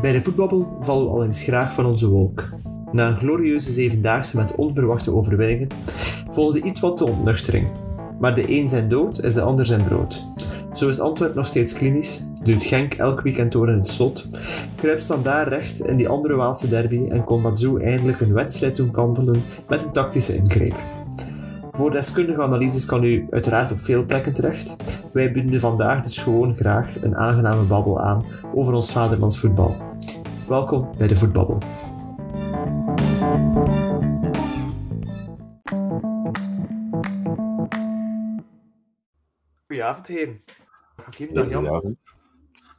Bij de voetbabbel vallen we al eens graag van onze wolk. Na een glorieuze zevendaagse met onverwachte overwinningen volgde iets wat de ontnuchtering. Maar de een zijn dood is de ander zijn brood. Zo is Antwerp nog steeds klinisch, duwt Genk elk weekend door in het slot, kruipt daar recht in die andere Waalse derby en kon Mazou eindelijk een wedstrijd doen kantelen met een tactische ingreep. Voor deskundige analyses kan u uiteraard op veel plekken terecht. Wij bieden vandaag dus gewoon graag een aangename babbel aan over ons vaderlands voetbal. Welkom bij de Voetbabbel. Goedenavond, Jan. Goedenavond.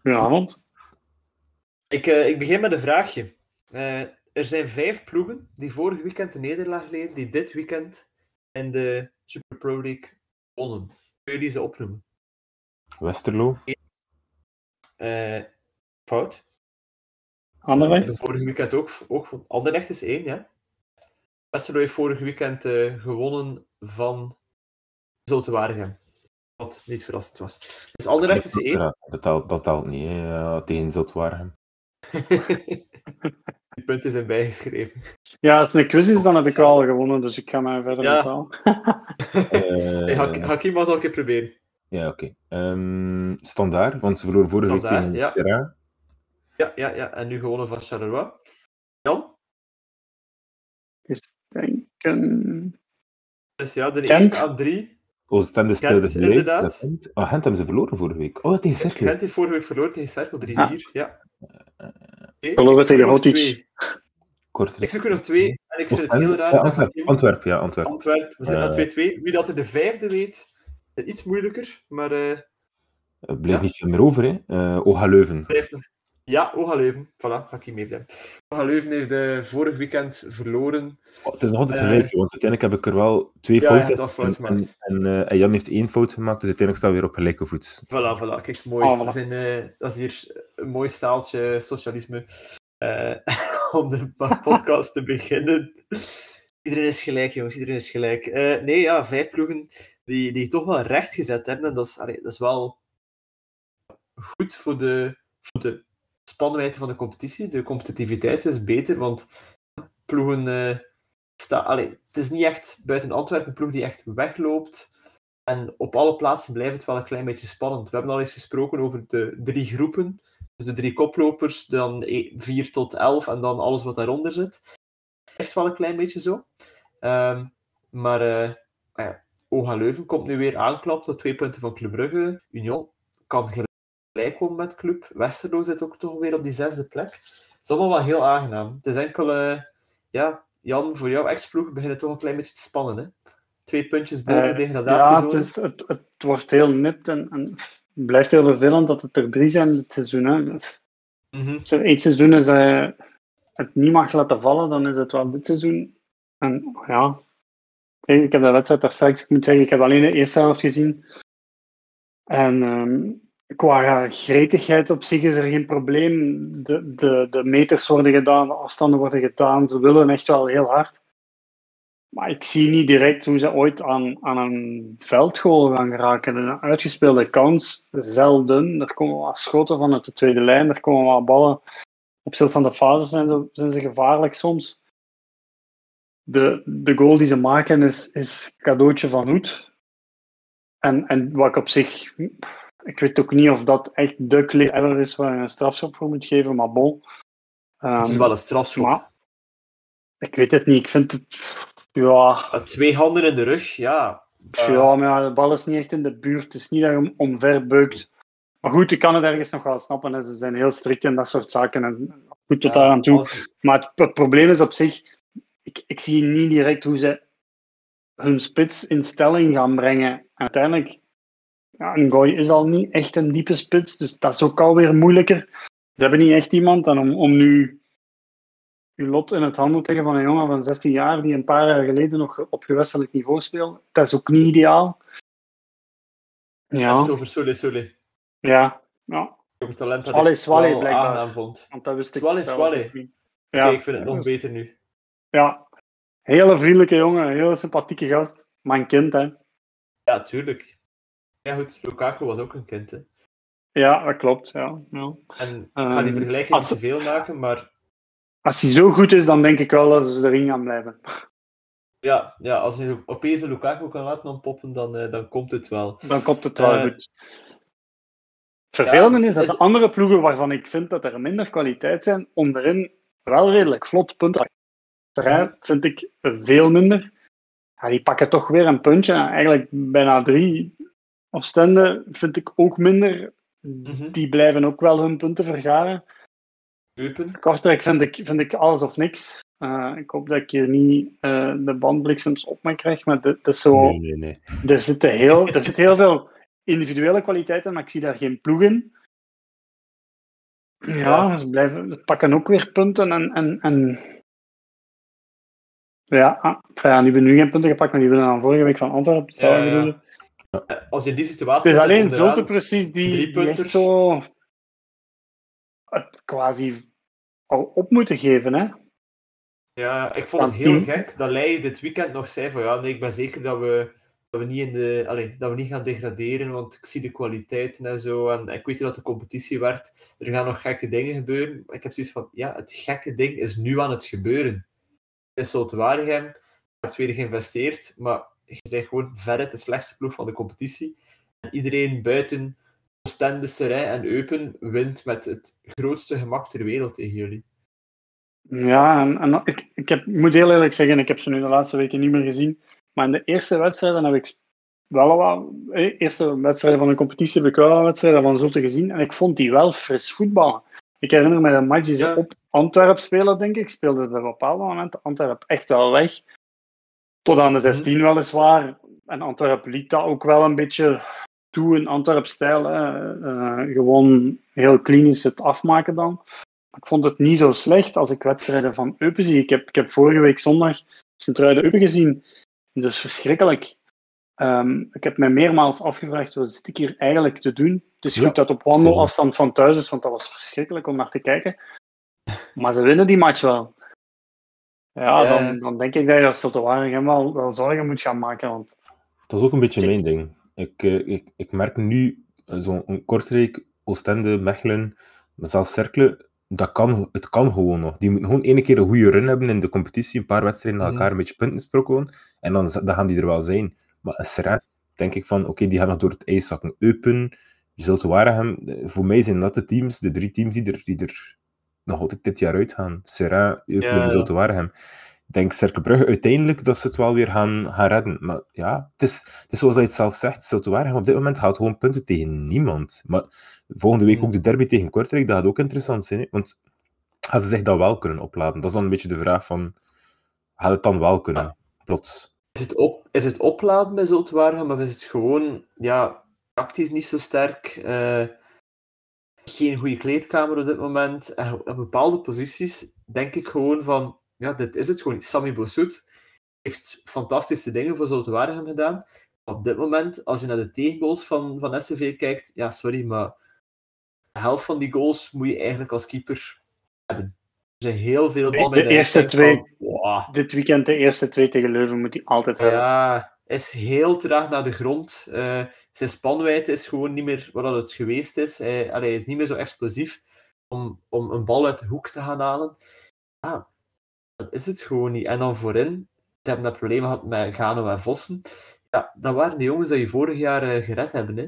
Goedenavond. Ik, eh, ik begin met een vraagje. Eh, er zijn vijf ploegen die vorig weekend de nederlaag leden, die dit weekend in de Super Pro League wonnen. Kun jullie ze opnoemen? Westerlo. Eh, fout. Anderlecht? Dat vorige weekend ook. ook Anderlecht is één, ja. Westerlo heeft vorig weekend eh, gewonnen van Zulte Waregem. Wat niet verrassend was. Dus Anderlecht is één. Ja, dat, telt, dat telt niet, hè, eh, tegen Zotwaargem. Die punten zijn bijgeschreven. Ja, als het een quiz is, dan heb ik wel gewonnen, dus ik ga mij verder Ja. betalen. Hey, Hak- Eh Hakim mag het al een keer proberen. ja, oké. Ehm, standaard, want ze verloren vorige week tegen ja. Ja, ja, ja. En nu gewonnen van Charleroi. Jan? Eens denken. Dus ja, de Gent. eerste aan drie. Oostende speelde Gent, gelijk. inderdaad. is? Oh, Gent hebben ze verloren vorige week. Oh, tegen Cercle. Gent heeft vorige week verloren tegen Cerkel 3-4. Ja. Oké, Verloren ik zoek tegen nog Hotic. Kortrijk. Ik zoek er nog twee. En ik vind het heel raar Ja, dat Antwerp, Antwerp, ja, Antwerp. Antwerpen. We zijn aan Eh. 2-2. Wie dat er de vijfde weet, is iets moeilijker. Maar eh Er bleef Ja. niet veel meer over, hè. Eh Oga Leuven. blijft nog. Ja, Oga Leuven. Voilà, Hakim heeft hem. Oga Leuven heeft eh, vorig weekend verloren. Oh, het is nog altijd Eh. gelijk, want uiteindelijk heb ik er wel twee Ja, fouten. fout en, en, gemaakt. en, eh, en Jan heeft één fout gemaakt, dus uiteindelijk staan we weer op gelijke voet. Voilà, voilà. Kijk, mooi. Oh, voilà. Zijn, eh, dat is hier een mooi staaltje socialisme. eh, om de podcast te beginnen. Iedereen is gelijk, jongens. Iedereen is gelijk. Eh, nee, ja, vijf ploegen die, die toch wel recht gezet hebben. En dat is, allee, dat is wel goed voor de, voor de spannendheid van de competitie. De competitiviteit is beter, want ploegen... eh sta, het is niet echt buiten Antwerpen een ploeg die echt wegloopt. En op alle plaatsen blijft het wel een klein beetje spannend. We hebben al eens gesproken over de drie groepen. Dus de drie koplopers, dan 4 tot 11 en dan alles wat daaronder zit. Echt wel een klein beetje zo. Ehm, maar ah ja, OGA Leuven komt nu weer aanklapt op twee punten van Club Brugge. Union kan gelijk komen met Club. Westerlo zit ook toch weer op die zesde plek. Het is allemaal wel heel aangenaam. Het is enkel, eh, ja, Jan, voor jouw ex-ploeg begint het toch een klein beetje te spannen. Hè? Twee puntjes boven de Eh, ja, het, is, het, het wordt heel nipt en, en het blijft heel vervelend dat het er drie zijn dit seizoen. Hè. Mhm. Als er één seizoen is dat je het niet mag laten vallen, dan is het wel dit seizoen. En ja, ik heb de wedstrijd daar straks, ik moet zeggen, ik heb alleen de eerste helft gezien. En ehm, qua gretigheid op zich is er geen probleem. De, de, de meters worden gedaan, de afstanden worden gedaan. Ze willen echt wel heel hard. Maar ik zie niet direct hoe ze ooit aan, aan een veldgoal gaan geraken. Een uitgespeelde kans, zelden. Er komen wat schoten vanuit de tweede lijn, er komen wat ballen. Op stilstaande fases zijn ze, zijn ze gevaarlijk soms. De, de goal die ze maken is, is cadeautje van Hoed. En, en wat ik op zich... Ik weet ook niet of dat echt de clear error is waar je een strafschop voor moet geven, maar bon. Het is Ehm, wel een strafschop. ik weet het niet. Ik vind het... Ja, Twee handen in de rug, ja. Eh, ja, maar de bal is niet echt in de buurt. Het is niet dat je hem omver beukt. Maar goed, ik kan het ergens nog wel snappen. En ze zijn heel strikt in dat soort zaken. En goed tot ja, daar aan toe. als- Maar het, het probleem is op zich... Ik, ik zie niet direct hoe ze hun spits in stelling gaan brengen. Uiteindelijk... Ja, Ngoy is al niet echt een diepe spits. Dus dat is ook alweer moeilijker. Ze hebben niet echt iemand. En om, om nu uw lot in het handen te leggen van een jongen van 16 jaar die een paar jaar geleden nog op gewestelijk niveau speelde, dat is ook niet ideaal. Je Ja, het over Sole Sole. ja, ja. Over talent dat Swale, wel blijkbaar. aangenaam vond. Want dat wist ik. Oké, Ja, ik vind het nog dus- beter nu. Ja, hele vriendelijke jongen, een hele sympathieke gast. Maar een kind, hè. Ja, tuurlijk. Ja, goed, Lukaku was ook een kind, hè. Ja, dat klopt. Ja. ja. En ik ga die Ehm, vergelijking als- niet te veel maken, maar Als hij zo goed is, dan denk ik wel dat ze erin gaan blijven. ja, ja als je opeens een Lukaku kan laten ontpoppen, dan, eh, dan komt het wel. Dan komt het wel Eh, goed. Ja, is dat is- de andere ploegen waarvan ik vind dat er minder kwaliteit zijn, onderin wel redelijk vlot punten. Terrein vind ik veel minder. Ja, die pakken toch weer een puntje. en Eigenlijk bijna drie. Oostende vind ik ook minder. Mhm. Die blijven ook wel hun punten vergaren. Eupen. Kortrijk vind ik, vind ik alles of niks. Eh, ik hoop dat ik hier niet eh, de bandbliksems op me krijg, maar dit is zo... Nee, nee, nee. Er zit, heel, er zit heel veel individuele kwaliteiten, maar ik zie daar geen ploeg in. Ja, Ja. ze blijven, ze pakken ook weer punten en... en, en ja, ah, ja, die hebben nu geen punten gepakt, maar die willen dan vorige week van Antwerpen. Dat Ja, ik ja. Eh, Als je die Het situatie is alleen Zulte precies die, drie die echt zo het quasi al op moeten geven. Hè? Ja, ik vond het heel gek dat Leij dit weekend nog zei van ja, nee, ik ben zeker dat we, dat we, niet, in de, allee, dat we niet gaan degraderen, want ik zie de kwaliteiten en zo. En ik weet hoe dat de competitie werkt. Er gaan nog gekke dingen gebeuren. Ik heb zoiets van, ja, het gekke ding is nu aan het gebeuren. Het is zo te Waregem, er wordt weer geïnvesteerd, maar je zegt gewoon verre de slechtste ploeg van de competitie. En iedereen buiten Oostende, en Eupen wint met het grootste gemak ter wereld tegen jullie. Ja, en, en ik, ik, heb, ik moet heel eerlijk zeggen, ik heb ze nu de laatste weken niet meer gezien. Maar in de eerste wedstrijden heb ik wel wat... eerste wedstrijden van de competitie heb ik wel wat wedstrijden van Zotte gezien. En ik vond die wel fris voetballen. Ik herinner me een match die ze Ja. op Antwerp spelen, denk ik. Speelde bij bepaalde momenten Antwerp echt wel weg. Tot aan de 16 weliswaar. En Antwerp liet dat ook wel een beetje toe in Antwerp-stijl. Eh, gewoon heel klinisch het afmaken dan. Ik vond het niet zo slecht als ik wedstrijden van Eupen zie. Ik heb, ik heb vorige week zondag Sint-Truiden-Eupen gezien. Dat is verschrikkelijk. Ehm, ik heb mij meermaals afgevraagd, wat zit ik hier eigenlijk te doen? Het is Ja, goed dat op wandelafstand van thuis is, want dat was verschrikkelijk om naar te kijken. Maar ze winnen die match wel. Ja, dan, dan denk ik dat je als Zulte Waregem wel, wel zorgen moet gaan maken. Want Dat is ook een beetje Ik- mijn ding. Ik, eh, ik, ik merk nu eh, zo'n Kortrijk, Oostende, Mechelen, maar zelfs Cercle, dat kan, het kan gewoon nog. Die moeten gewoon één keer een goede run hebben in de competitie, een paar wedstrijden na Mhm. elkaar een beetje punten sprokkelen, en dan, dan gaan die er wel zijn. Maar een Serrain, denk ik van, oké, die gaan nog door het ijs zakken. Eupen, je zult eh, voor mij zijn dat de teams, de drie teams die er, die er nog altijd dit jaar uitgaan. Serrain, Eupen en Zulte Waregem. Ik denk Cercle Brugge uiteindelijk dat ze het wel weer gaan, gaan redden. Maar ja, het is, het is zoals hij het zelf zegt, Zulte Waregem op dit moment haalt gewoon punten tegen niemand. Maar volgende week Hmm. ook de derby tegen Kortrijk, dat gaat ook interessant zijn. hè. Want gaan ze zich dat wel kunnen opladen? Dat is dan een beetje de vraag van, gaat het dan wel kunnen? Ja. Plots. Is het, op, is het opladen bij Zultwaargem, of is het gewoon ja, tactisch niet zo sterk? eh, geen goede kleedkamer op dit moment. En op bepaalde posities denk ik gewoon van, ja, dit is het gewoon. Sami Boussoud heeft fantastische dingen voor Zultwaargem gedaan. Op dit moment, als je naar de tegengoals van, van SCV kijkt, ja, sorry, maar de helft van die goals moet je eigenlijk als keeper hebben. Er zijn heel veel ballen bij de je eerste twee- van, wow. dit weekend de eerste twee tegen Leuven moet hij altijd hebben. Ja, is heel traag naar de grond. Eh, zijn spanwijdte is gewoon niet meer wat het geweest is. Hij, allee, is niet meer zo explosief om, om een bal uit de hoek te gaan halen. Ja, dat is het gewoon niet. En dan voorin, ze hebben dat probleem gehad met Gano en Vossen. Ja, dat waren de jongens die je vorig jaar eh, gered hebben. Hè.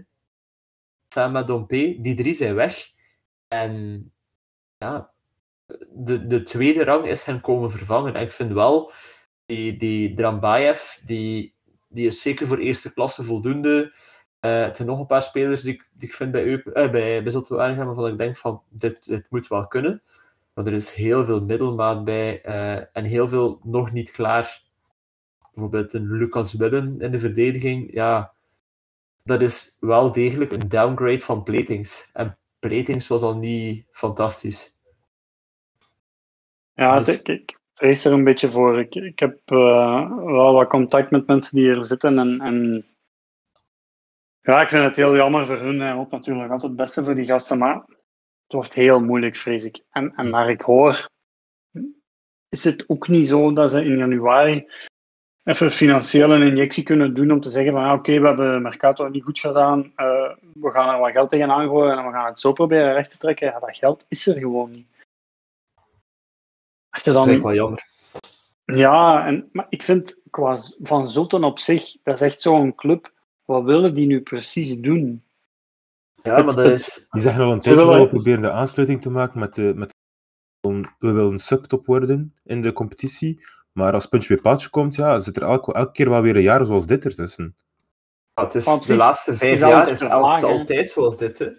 Samen met Dompe. Die drie zijn weg. En ja, de, de tweede rang is hen komen vervangen. En ik vind wel, die, die Drambaev, die, die is zeker voor eerste klasse voldoende. Eh het zijn nog een paar spelers die ik, die ik vind bij, Eupen, eh, bij, bij Zotto waarvan ik denk van, dit, dit moet wel kunnen. Maar er is heel veel middelmaat bij eh, en heel veel nog niet klaar. Bijvoorbeeld een Lucas Wibben in de verdediging. Ja, dat is wel degelijk een downgrade van Platings. En Platings was al niet fantastisch. Ja, Dus- ik, ik vrees er een beetje voor. Ik, ik heb eh, wel wat contact met mensen die hier zitten. En, en ja, ik vind het heel jammer voor hun. Hij hoopt natuurlijk altijd het beste voor die gasten, maar het wordt heel moeilijk, vrees ik. En, en naar ik hoor, is het ook niet zo dat ze in januari even financieel een injectie kunnen doen om te zeggen van ja, oké, we hebben Mercato niet goed gedaan, uh, we gaan er wat geld tegenaan gooien en we gaan het zo proberen recht te trekken. Ja, dat geld is er gewoon niet. Als je dan... Dat is wel jammer. Ja, en, maar ik vind qua Van Zulten op zich, dat is echt zo'n club. Wat willen die nu precies doen? Ja, maar dat is... Die zeggen al een tijdje dat we proberen de aansluiting te maken met, de, met we willen een subtop worden in de competitie. Maar als puntje bij paaltje komt, ja, zit er elke, elke keer wel weer een jaar zoals dit ertussen. Ja, het is, de laatste vijf jaar is het altijd zoals dit. Hè?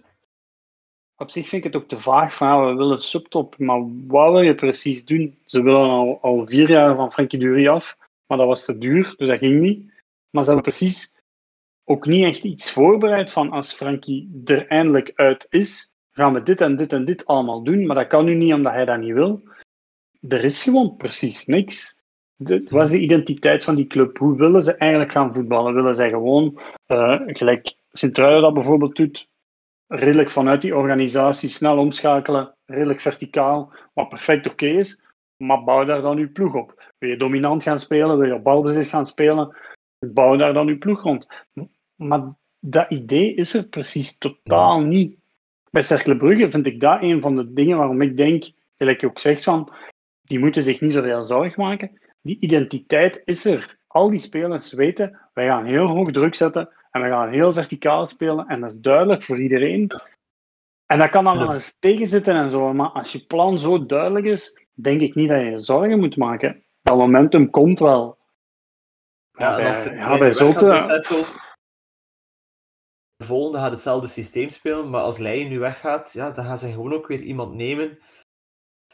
Op zich vind ik het ook te vaag van we willen subtop, maar wat wil je precies doen? Ze willen al, al vier jaar van Frankie Dury af, maar dat was te duur, dus dat ging niet. Maar ze hebben precies ook niet echt iets voorbereid van als Frankie er eindelijk uit is, gaan we dit en dit en dit allemaal doen, maar dat kan nu niet omdat hij dat niet wil. Er is gewoon precies niks. Wat is de identiteit van die club? Hoe willen ze eigenlijk gaan voetballen? Willen zij gewoon, uh, gelijk Sint-Truiden dat bijvoorbeeld doet, redelijk vanuit die organisatie snel omschakelen, redelijk verticaal, wat perfect oké is, maar bouw daar dan uw ploeg op. Wil je dominant gaan spelen, wil je op balbezit gaan spelen, bouw daar dan uw ploeg rond. Maar dat idee is er precies totaal niet. Bij Cercle Brugge vind ik dat een van de dingen waarom ik denk, gelijk je ook zegt van, die moeten zich niet zoveel zorgen maken. Die identiteit is er. Al die spelers weten, wij gaan heel hoog druk zetten en we gaan heel verticaal spelen en dat is duidelijk voor iedereen. En dat kan dan wel eens tegenzitten en zo, maar als je plan zo duidelijk is, denk ik niet dat je je zorgen moet maken. Dat momentum komt wel. Ja, als bij Zulte... De volgende gaat hetzelfde systeem spelen, maar als Leijen nu weggaat, ja, dan gaan ze gewoon ook weer iemand nemen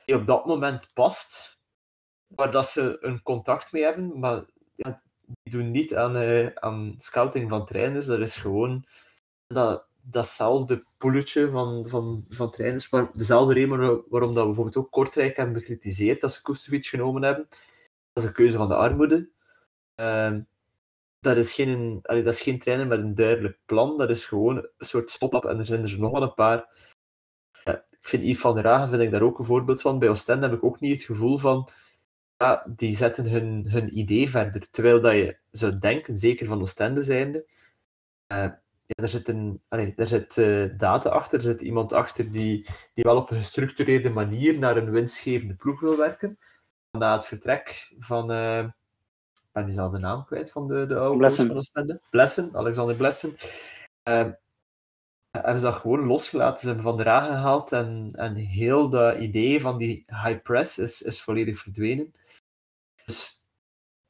die op dat moment past, waar dat ze een contact mee hebben, maar ja, die doen niet aan, uh, aan scouting van trainers. Dat is gewoon dat, datzelfde poeletje van, van, van trainers, maar dezelfde reden waarom dat we bijvoorbeeld ook Kortrijk hebben bekritiseerd dat ze Kustovic genomen hebben. Dat is een keuze van de armoede. Uh, dat, is geen, dat is geen trainer met een duidelijk plan, dat is gewoon een soort stop-up en er zijn er nog wel een paar ik vind Yves van der Hagen vind ik daar ook een voorbeeld van. Bij Oostende heb ik ook niet het gevoel van ja, die zetten hun, hun idee verder. Terwijl dat je zou denken, zeker van Oostende zijnde, uh, ja, er zit, een, allee, er zit uh, data achter, er zit iemand achter die, die wel op een gestructureerde manier naar een winstgevende ploeg wil werken. Na het vertrek van, uh, ik ben nu al de naam kwijt van de, de oude van Oostende. Blessen, Alexander Blessen hebben ze dat gewoon losgelaten. Ze hebben Van der Raag gehaald en, en heel dat idee van die high press is, is volledig verdwenen. Dus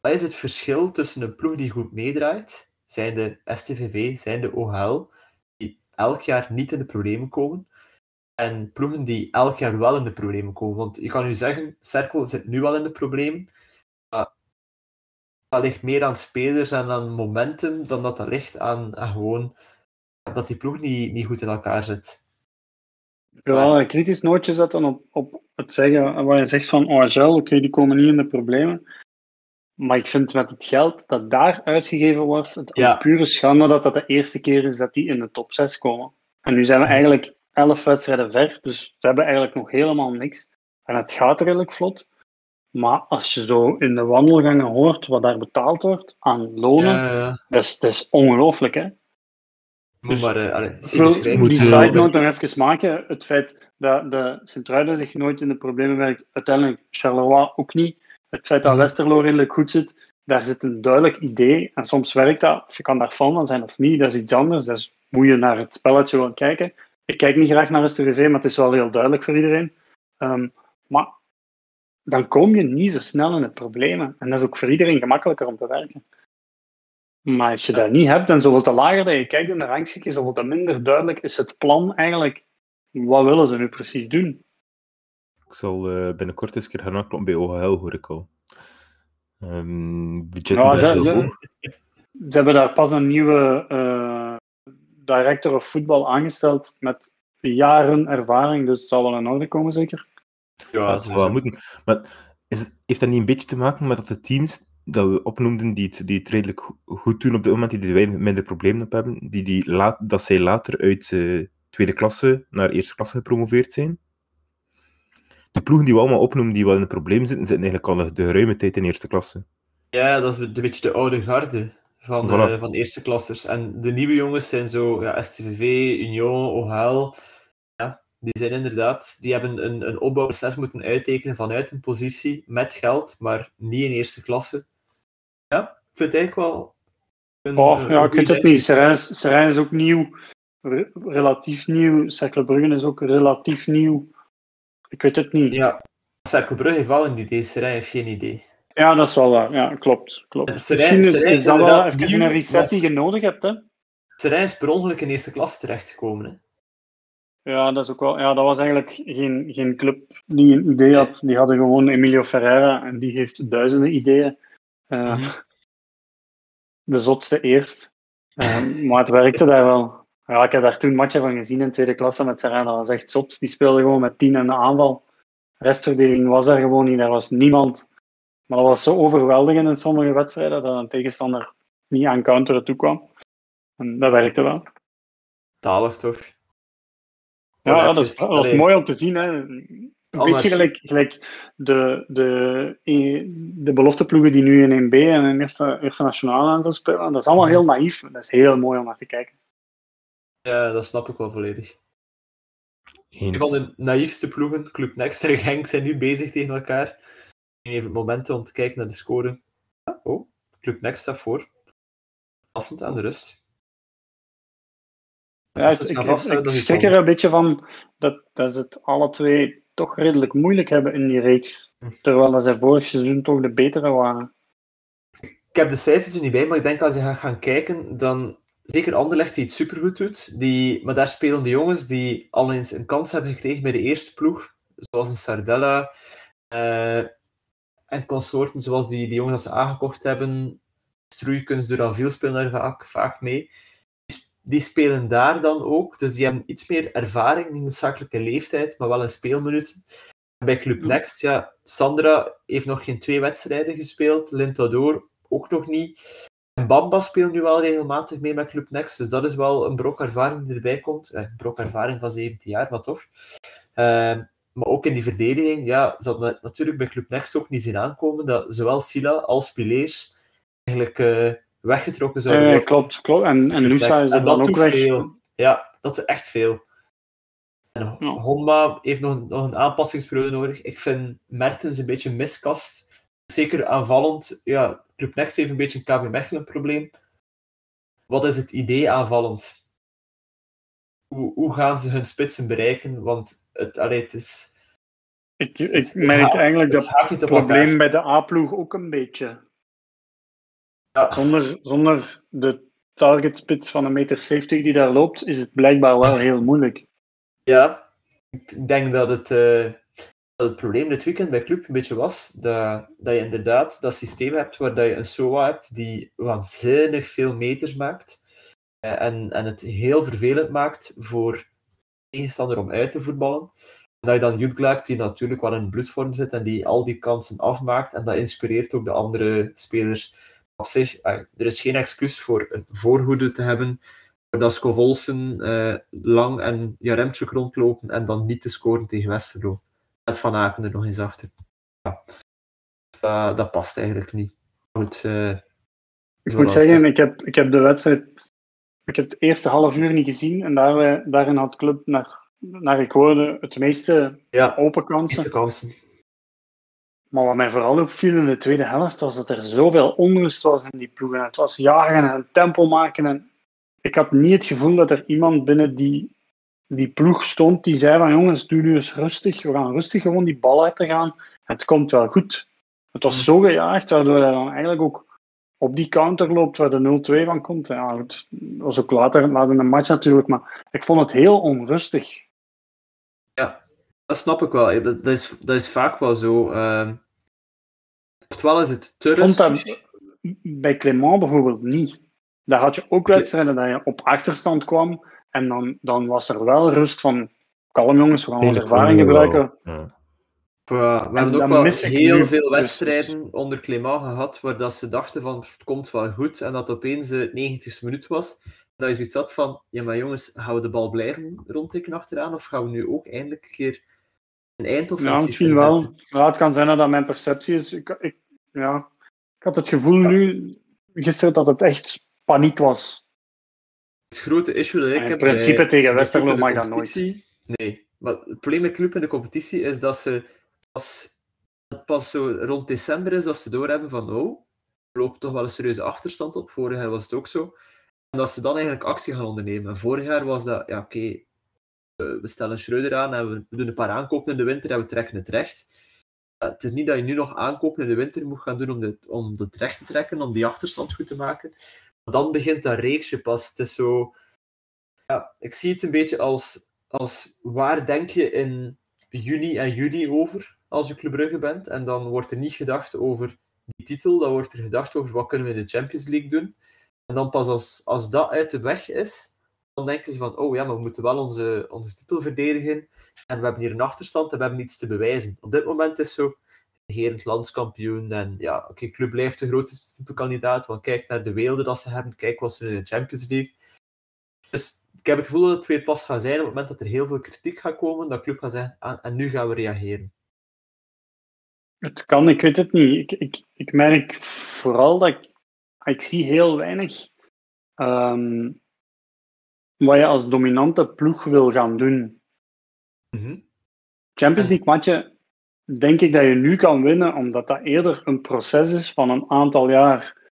wat is het verschil tussen een ploeg die goed meedraait, zijn de STVV, zijn de OHL, die elk jaar niet in de problemen komen, en ploegen die elk jaar wel in de problemen komen. Want je kan nu zeggen, Cirkel zit nu wel in de problemen, maar dat ligt meer aan spelers en aan momentum dan dat dat ligt aan, aan gewoon dat die ploeg niet, niet goed in elkaar zit. Ja, kritisch nootje zetten op, op het zeggen, waar je zegt van OHL, oké, die komen niet in de problemen. Maar ik vind met het geld dat daar uitgegeven wordt, het ja. pure schande dat dat de eerste keer is dat die in de top 6 komen. En nu zijn we eigenlijk 11 wedstrijden ver, dus ze hebben eigenlijk nog helemaal niks. En het gaat redelijk vlot. Maar als je zo in de wandelgangen hoort wat daar betaald wordt aan lonen, ja, Dat, is, dat is ongelooflijk. Hè? Dus, maar, uh, ik moet die side note nog even maken. Het feit dat de Sint-Truiden zich nooit in de problemen werkt, uiteindelijk Charleroi ook niet. Het feit dat mhm. Westerlo redelijk goed zit, daar zit een duidelijk idee. En soms werkt dat, of je kan daar fan van zijn of niet, dat is iets anders. Dus moet je naar het spelletje willen kijken. Ik kijk niet graag naar STVV, maar het is wel heel duidelijk voor iedereen. Um, maar dan kom je niet zo snel in de problemen. En dat is ook voor iedereen gemakkelijker om te werken. Maar als je dat niet hebt, en zoveel te lager dat je kijkt in de rangschikje, zoveel te minder duidelijk is het plan eigenlijk. Wat willen ze nu precies doen? Ik zal uh, binnenkort eens keer gaan nakloppen bij OHL, hoor ik al. Um, budget ja, ze, ze, ze, hebben daar pas een nieuwe uh, director of voetbal aangesteld met jaren ervaring, dus het zal wel in orde komen, zeker? Ja, dat zou wel moeten. Maar is, heeft dat niet een beetje te maken met dat de teams dat we opnoemden die het, die het redelijk goed doen op dit moment, die er minder problemen op hebben, die, die laat, dat zij later uit uh, tweede klasse naar eerste klasse gepromoveerd zijn. De ploegen die we allemaal opnoemen die wel in een probleem zitten, zitten eigenlijk al de ruime tijd in eerste klasse. Ja, dat is een beetje de oude garde van, Voilà. eh, van eerste klassers. En de nieuwe jongens zijn zo ja, STVV, Union, OHL. Ja, die zijn inderdaad, die hebben een, een opbouwproces moeten uittekenen vanuit een positie met geld, maar niet in eerste klasse. Ja, ik vind het eigenlijk wel. Een, Oh, een ja, ik weet het niet. Serijn is, ook nieuw. Re- relatief nieuw. Cercle is ook relatief nieuw. Ik weet het niet. Ja, Ja, Cerkelbrug heeft wel een idee, Serijn heeft geen idee. dat is wel waar. Ja, klopt. klopt. Serijn- Misschien is, dat wel even nieuw een reset die je nodig hebt. Hè? Serijn is per ongeluk in eerste klasse terechtgekomen. Hè. Ja, dat is ook wel. Ja, dat was eigenlijk geen, geen club die een idee had. Die hadden gewoon Emilio Ferreira en die heeft duizenden ideeën. Eh, Mhm. De zotste eerst. Eh, maar het werkte daar wel. Ja, ik heb daar toen matchen van gezien in tweede klasse met Serena. Dat was echt zot. Die speelde gewoon met tien in de aanval. Restverdeling was er gewoon niet. Daar was niemand. Maar dat was zo overweldigend in sommige wedstrijden dat een tegenstander niet aan counteren toekwam. En dat werkte wel. Talig toch? Ja, dat, is, dat mooi om te zien. Hè. Een beetje gelijk, gelijk de, de, de belofteploegen die nu in 1B en in eerste, eerste nationale aan zo spelen. Dat is allemaal heel naïef. Dat is heel mooi om naar te kijken. Ja, dat snap ik wel volledig. Een van de naïefste ploegen, Club Next en Genk, zijn nu bezig tegen elkaar. En even momenten om te kijken naar de score. Ja, oh, Club Next staat voor. Passend aan de rust. Ja, ik, is ik, schrik er een beetje van dat, dat ze het alle twee toch redelijk moeilijk hebben in die reeks. Terwijl dat zij vorig seizoen toch de betere waren. Ik heb de cijfers er niet bij, maar ik denk als je gaat gaan kijken, dan zeker Anderlecht die het supergoed doet. Die, maar daar spelen de jongens die al eens een kans hebben gekregen bij de eerste ploeg. Zoals een Sardella eh, en consorten, zoals die, die jongens dat ze aangekocht hebben. Stroeikens, Duranville spelen daar vaak, vaak mee. Die, sp- die spelen daar dan ook, dus die hebben iets meer ervaring, niet noodzakelijke leeftijd, maar wel een speelminuten. En Bij Club. Next, ja, Sandra heeft nog geen twee wedstrijden gespeeld, Lintador ook nog niet. En Bamba speelt nu wel regelmatig mee met Club Next, dus dat is wel een brok ervaring die erbij komt. Eh, Een brok ervaring van 17 jaar, maar toch. Ehm, maar ook in die verdediging, ja, ze hadden natuurlijk bij Club Next ook niet zien aankomen dat zowel Sila als Pileers eigenlijk eh, weggetrokken zouden Eh, worden. klopt, klopt. En, en is er dan ook weg. veel. Ja, dat is echt veel. En Ja. Honma heeft nog, nog een aanpassingsperiode nodig. Ik vind Mertens een beetje miskast. Zeker aanvallend. Ja, Club Next heeft een beetje een KV Mechelen probleem. Wat is het idee aanvallend? Hoe, hoe gaan ze hun spitsen bereiken? Want het, allee, het is... Ik, het- ik het merk eigenlijk het dat op probleem bij de A-ploeg ook een beetje. Ja. Zonder, zonder de targetspits van een meter 70 die daar loopt, is het blijkbaar wel heel moeilijk. Ja, ik denk dat het, eh, dat het probleem dit weekend bij Club een beetje was dat, dat je inderdaad dat systeem hebt waar dat je een SOA hebt die waanzinnig veel meters maakt eh, en, en het heel vervelend maakt voor tegenstander om uit te voetballen. En dat je dan Jutgla hebt die natuurlijk wel in bloedvorm zit en die al die kansen afmaakt en dat inspireert ook de andere spelers. Op zich, eh, er is geen excuus voor een voorhoede te hebben dat Scovolsen eh, lang en Jaremchuk rondlopen en dan niet te scoren tegen Westerlo. Met Van Aken er nog eens achter. Ja. Eh, dat past eigenlijk niet. Goed, eh, Ik moet zeggen, ik heb, ik heb de wedstrijd. Ik heb het eerste half uur niet gezien en daar, daarin had Club, naar, naar ik hoorde, het meeste ja, open kansen. Maar wat mij vooral opviel in de tweede helft was dat er zoveel onrust was in die ploegen. Het was jagen en tempo maken. En ik had niet het gevoel dat er iemand binnen die, die ploeg stond die zei van jongens, doe nu eens rustig. We gaan rustig gewoon die bal uit te gaan. Het komt wel goed. Het was zo gejaagd, waardoor hij dan eigenlijk ook op die counter loopt waar de 0-2 van komt. Ja, goed, dat was ook later, later in de match natuurlijk, maar ik vond het heel onrustig. Dat snap ik wel. Dat, dat, is, dat is vaak wel zo. ehm oftewel is het te rustig. dat bij Clément bijvoorbeeld niet. Daar had je ook wedstrijden dat je op achterstand kwam en dan, dan was er wel rust van kalm jongens, we gaan onze ervaring gebruiken. Ja. Ja, we hebben ook wel heel veel dus. wedstrijden onder Clément gehad waar dat ze dachten van het komt wel goed en dat opeens de 90ste minuut was. Dat je zoiets had van, ja maar jongens, gaan we de bal blijven rondtikken achteraan of gaan we nu ook eindelijk een keer een Ja, eindoffensief misschien wel. Ja, het kan zijn dat dat mijn perceptie is. Ik, ik, ja. Ik had het gevoel nu, gisteren, dat het echt paniek was. Het grote issue dat ik In heb principe bij- tegen Westerlo in mag dat nooit. competitie- Nee, maar het probleem met club in de competitie is dat ze pas, dat pas zo rond december is dat ze doorhebben van oh, er loopt toch wel een serieuze achterstand op. Vorig jaar was het ook zo. En dat ze dan eigenlijk actie gaan ondernemen. En vorig jaar was dat, ja oké, we stellen Schreuder aan en we, doen een paar aankopen in de winter en we trekken het recht. Ja, het is niet dat je nu nog aankopen in de winter moet gaan doen om, dit, om het recht te trekken, om die achterstand goed te maken. Dan begint dat reeksje pas. Het is zo... Ja, ik zie het een beetje als, als waar denk je in juni en juli over als je Club Brugge bent. En dan wordt er niet gedacht over die titel, dan wordt er gedacht over wat kunnen we in de Champions League doen. En dan pas als, als dat uit de weg is, dan denken ze van, oh ja, maar we moeten wel onze, onze titel verdedigen. En we hebben hier een achterstand en we hebben iets te bewijzen. Op dit moment is zo regerend landskampioen. En ja, oké, Club blijft de grootste titelkandidaat. Want kijk naar de weelde dat ze hebben. Kijk wat ze in de Champions League. Dus ik heb het gevoel dat het weer pas gaat zijn op het moment dat er heel veel kritiek gaat komen. Dat Club gaat zeggen, ah, en nu gaan we reageren. Het kan, ik weet het niet. Ik, ik, ik merk vooral dat ik, ik zie heel weinig ehm, wat je als dominante ploeg wil gaan doen. Champions League matchen denk ik dat je nu kan winnen, omdat dat eerder een proces is van een aantal jaar.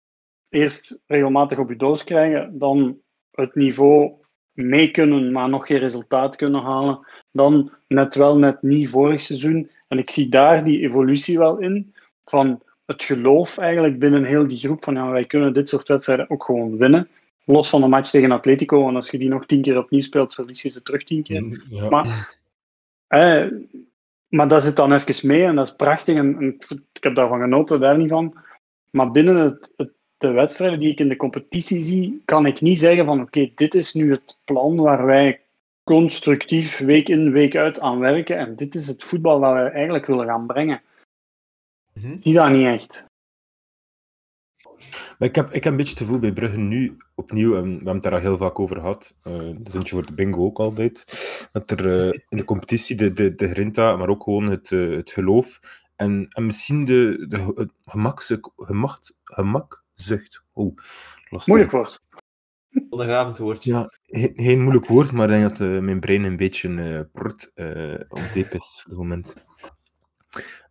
Eerst regelmatig op je doos krijgen, dan het niveau mee kunnen, maar nog geen resultaat kunnen halen. Dan net wel, net niet vorig seizoen. En ik zie daar die evolutie wel in, van het geloof eigenlijk binnen heel die groep van ja, wij kunnen dit soort wedstrijden ook gewoon winnen. Los van de match tegen Atletico, want als je die nog tien keer opnieuw speelt, verlies je ze terug tien keer. Ja. Maar, eh, maar dat zit dan even mee en dat is prachtig. En, en ik heb daarvan genoten, daar niet van. Maar binnen het, het, de wedstrijden die ik in de competitie zie, kan ik niet zeggen van oké, dit is nu het plan waar wij constructief week in, week uit aan werken. En dit is het voetbal dat wij eigenlijk willen gaan brengen. Mhm. Die dat niet echt. Maar ik, heb, ik heb een beetje het gevoel bij Brugge nu opnieuw, en we hebben het daar al heel vaak over gehad, eh dat is voor de bingo ook altijd, dat er eh, in de competitie de, de, de grinta, maar ook gewoon het, eh, het geloof en, en misschien de, de het gemakzucht, gemacht, gemakzucht. Oh, lastig. Moeilijk wordt. Zondagavond woordje. Ja, geen, geen moeilijk woord, maar ik denk dat mijn brein een beetje eh prort eh om zeep is op het moment.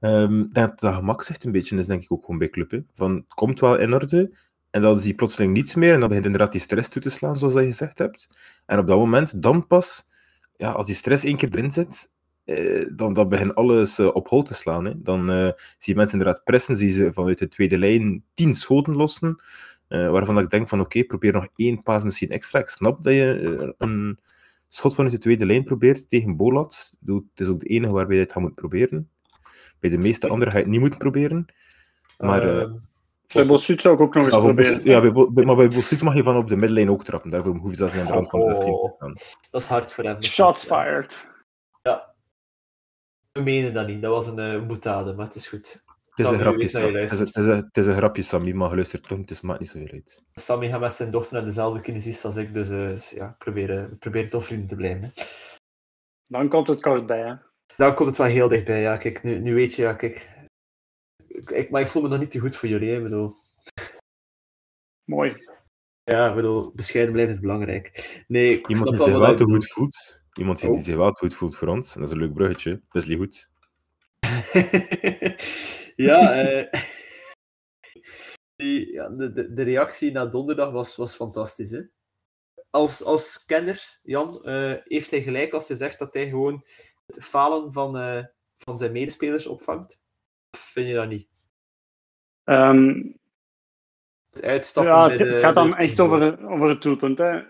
Ehm, dat dat gemak zegt een beetje is, denk ik ook gewoon bij club. Van, het komt wel in orde, en dan zie je plotseling niets meer, en dan begint inderdaad die stress toe te slaan, zoals dat je gezegd hebt. En op dat moment, dan pas, ja, als die stress één keer erin zit, eh, dan, dan begint alles eh, op hol te slaan. Hè. Dan eh, zie je mensen inderdaad pressen, zie ze vanuit de tweede lijn tien schoten lossen, eh, waarvan ik denk van oké, probeer nog één paas misschien extra. Ik snap dat je eh, een schot vanuit de tweede lijn probeert tegen Bolat. Het is ook de enige waarbij je het moeten proberen. Bij de meeste anderen ga je het niet moeten proberen. Maar, eh, Ehm, Bij Bossuit zou ik ook nog eens ja, proberen. Bos- ja, bij maar bij mag je van op de middenlijn ook trappen. Daarvoor hoef je zelfs niet aan de rand van de 16 te staan. dat is hard voor hem. Shots fired. Ja. We menen dat niet. Dat was een eh boetade, maar het is goed. Het is, een grapje, Sam. Het, is, het, is een, het is een grapje, Sammy, maar je luistert toch niet, het maakt niet zoveel uit. Sammy gaat met zijn dochter naar dezelfde kinesist als ik, dus eh, ja, probeer, probeer toch vrienden te blijven. Hè. Dan komt het kort bij, hè. Daar komt het wel heel dichtbij. Ja, kijk, nu, nu weet je, ja, kijk. Ik, ik- maar ik voel me nog niet te goed voor jullie. Hè. Ik bedoel, Mooi. ja, ik bedoel, bescheiden blijven is belangrijk. Nee, ik Iemand snap die wel zich wel te goed voelt. Iemand die, Oh. die zich wel te goed voelt voor ons. En dat is een leuk bruggetje. Wesley Goed. ja, eh, die, ja de, de, de reactie na donderdag was, was fantastisch. Hè? Als, als kenner, Jan, eh, heeft hij gelijk als hij zegt dat hij gewoon het falen van, eh, van zijn medespelers opvangt? Of vind je dat niet? Ehm, Het uitstappen ja, het, de- het gaat dan de- echt over, over het doelpunt. Hè.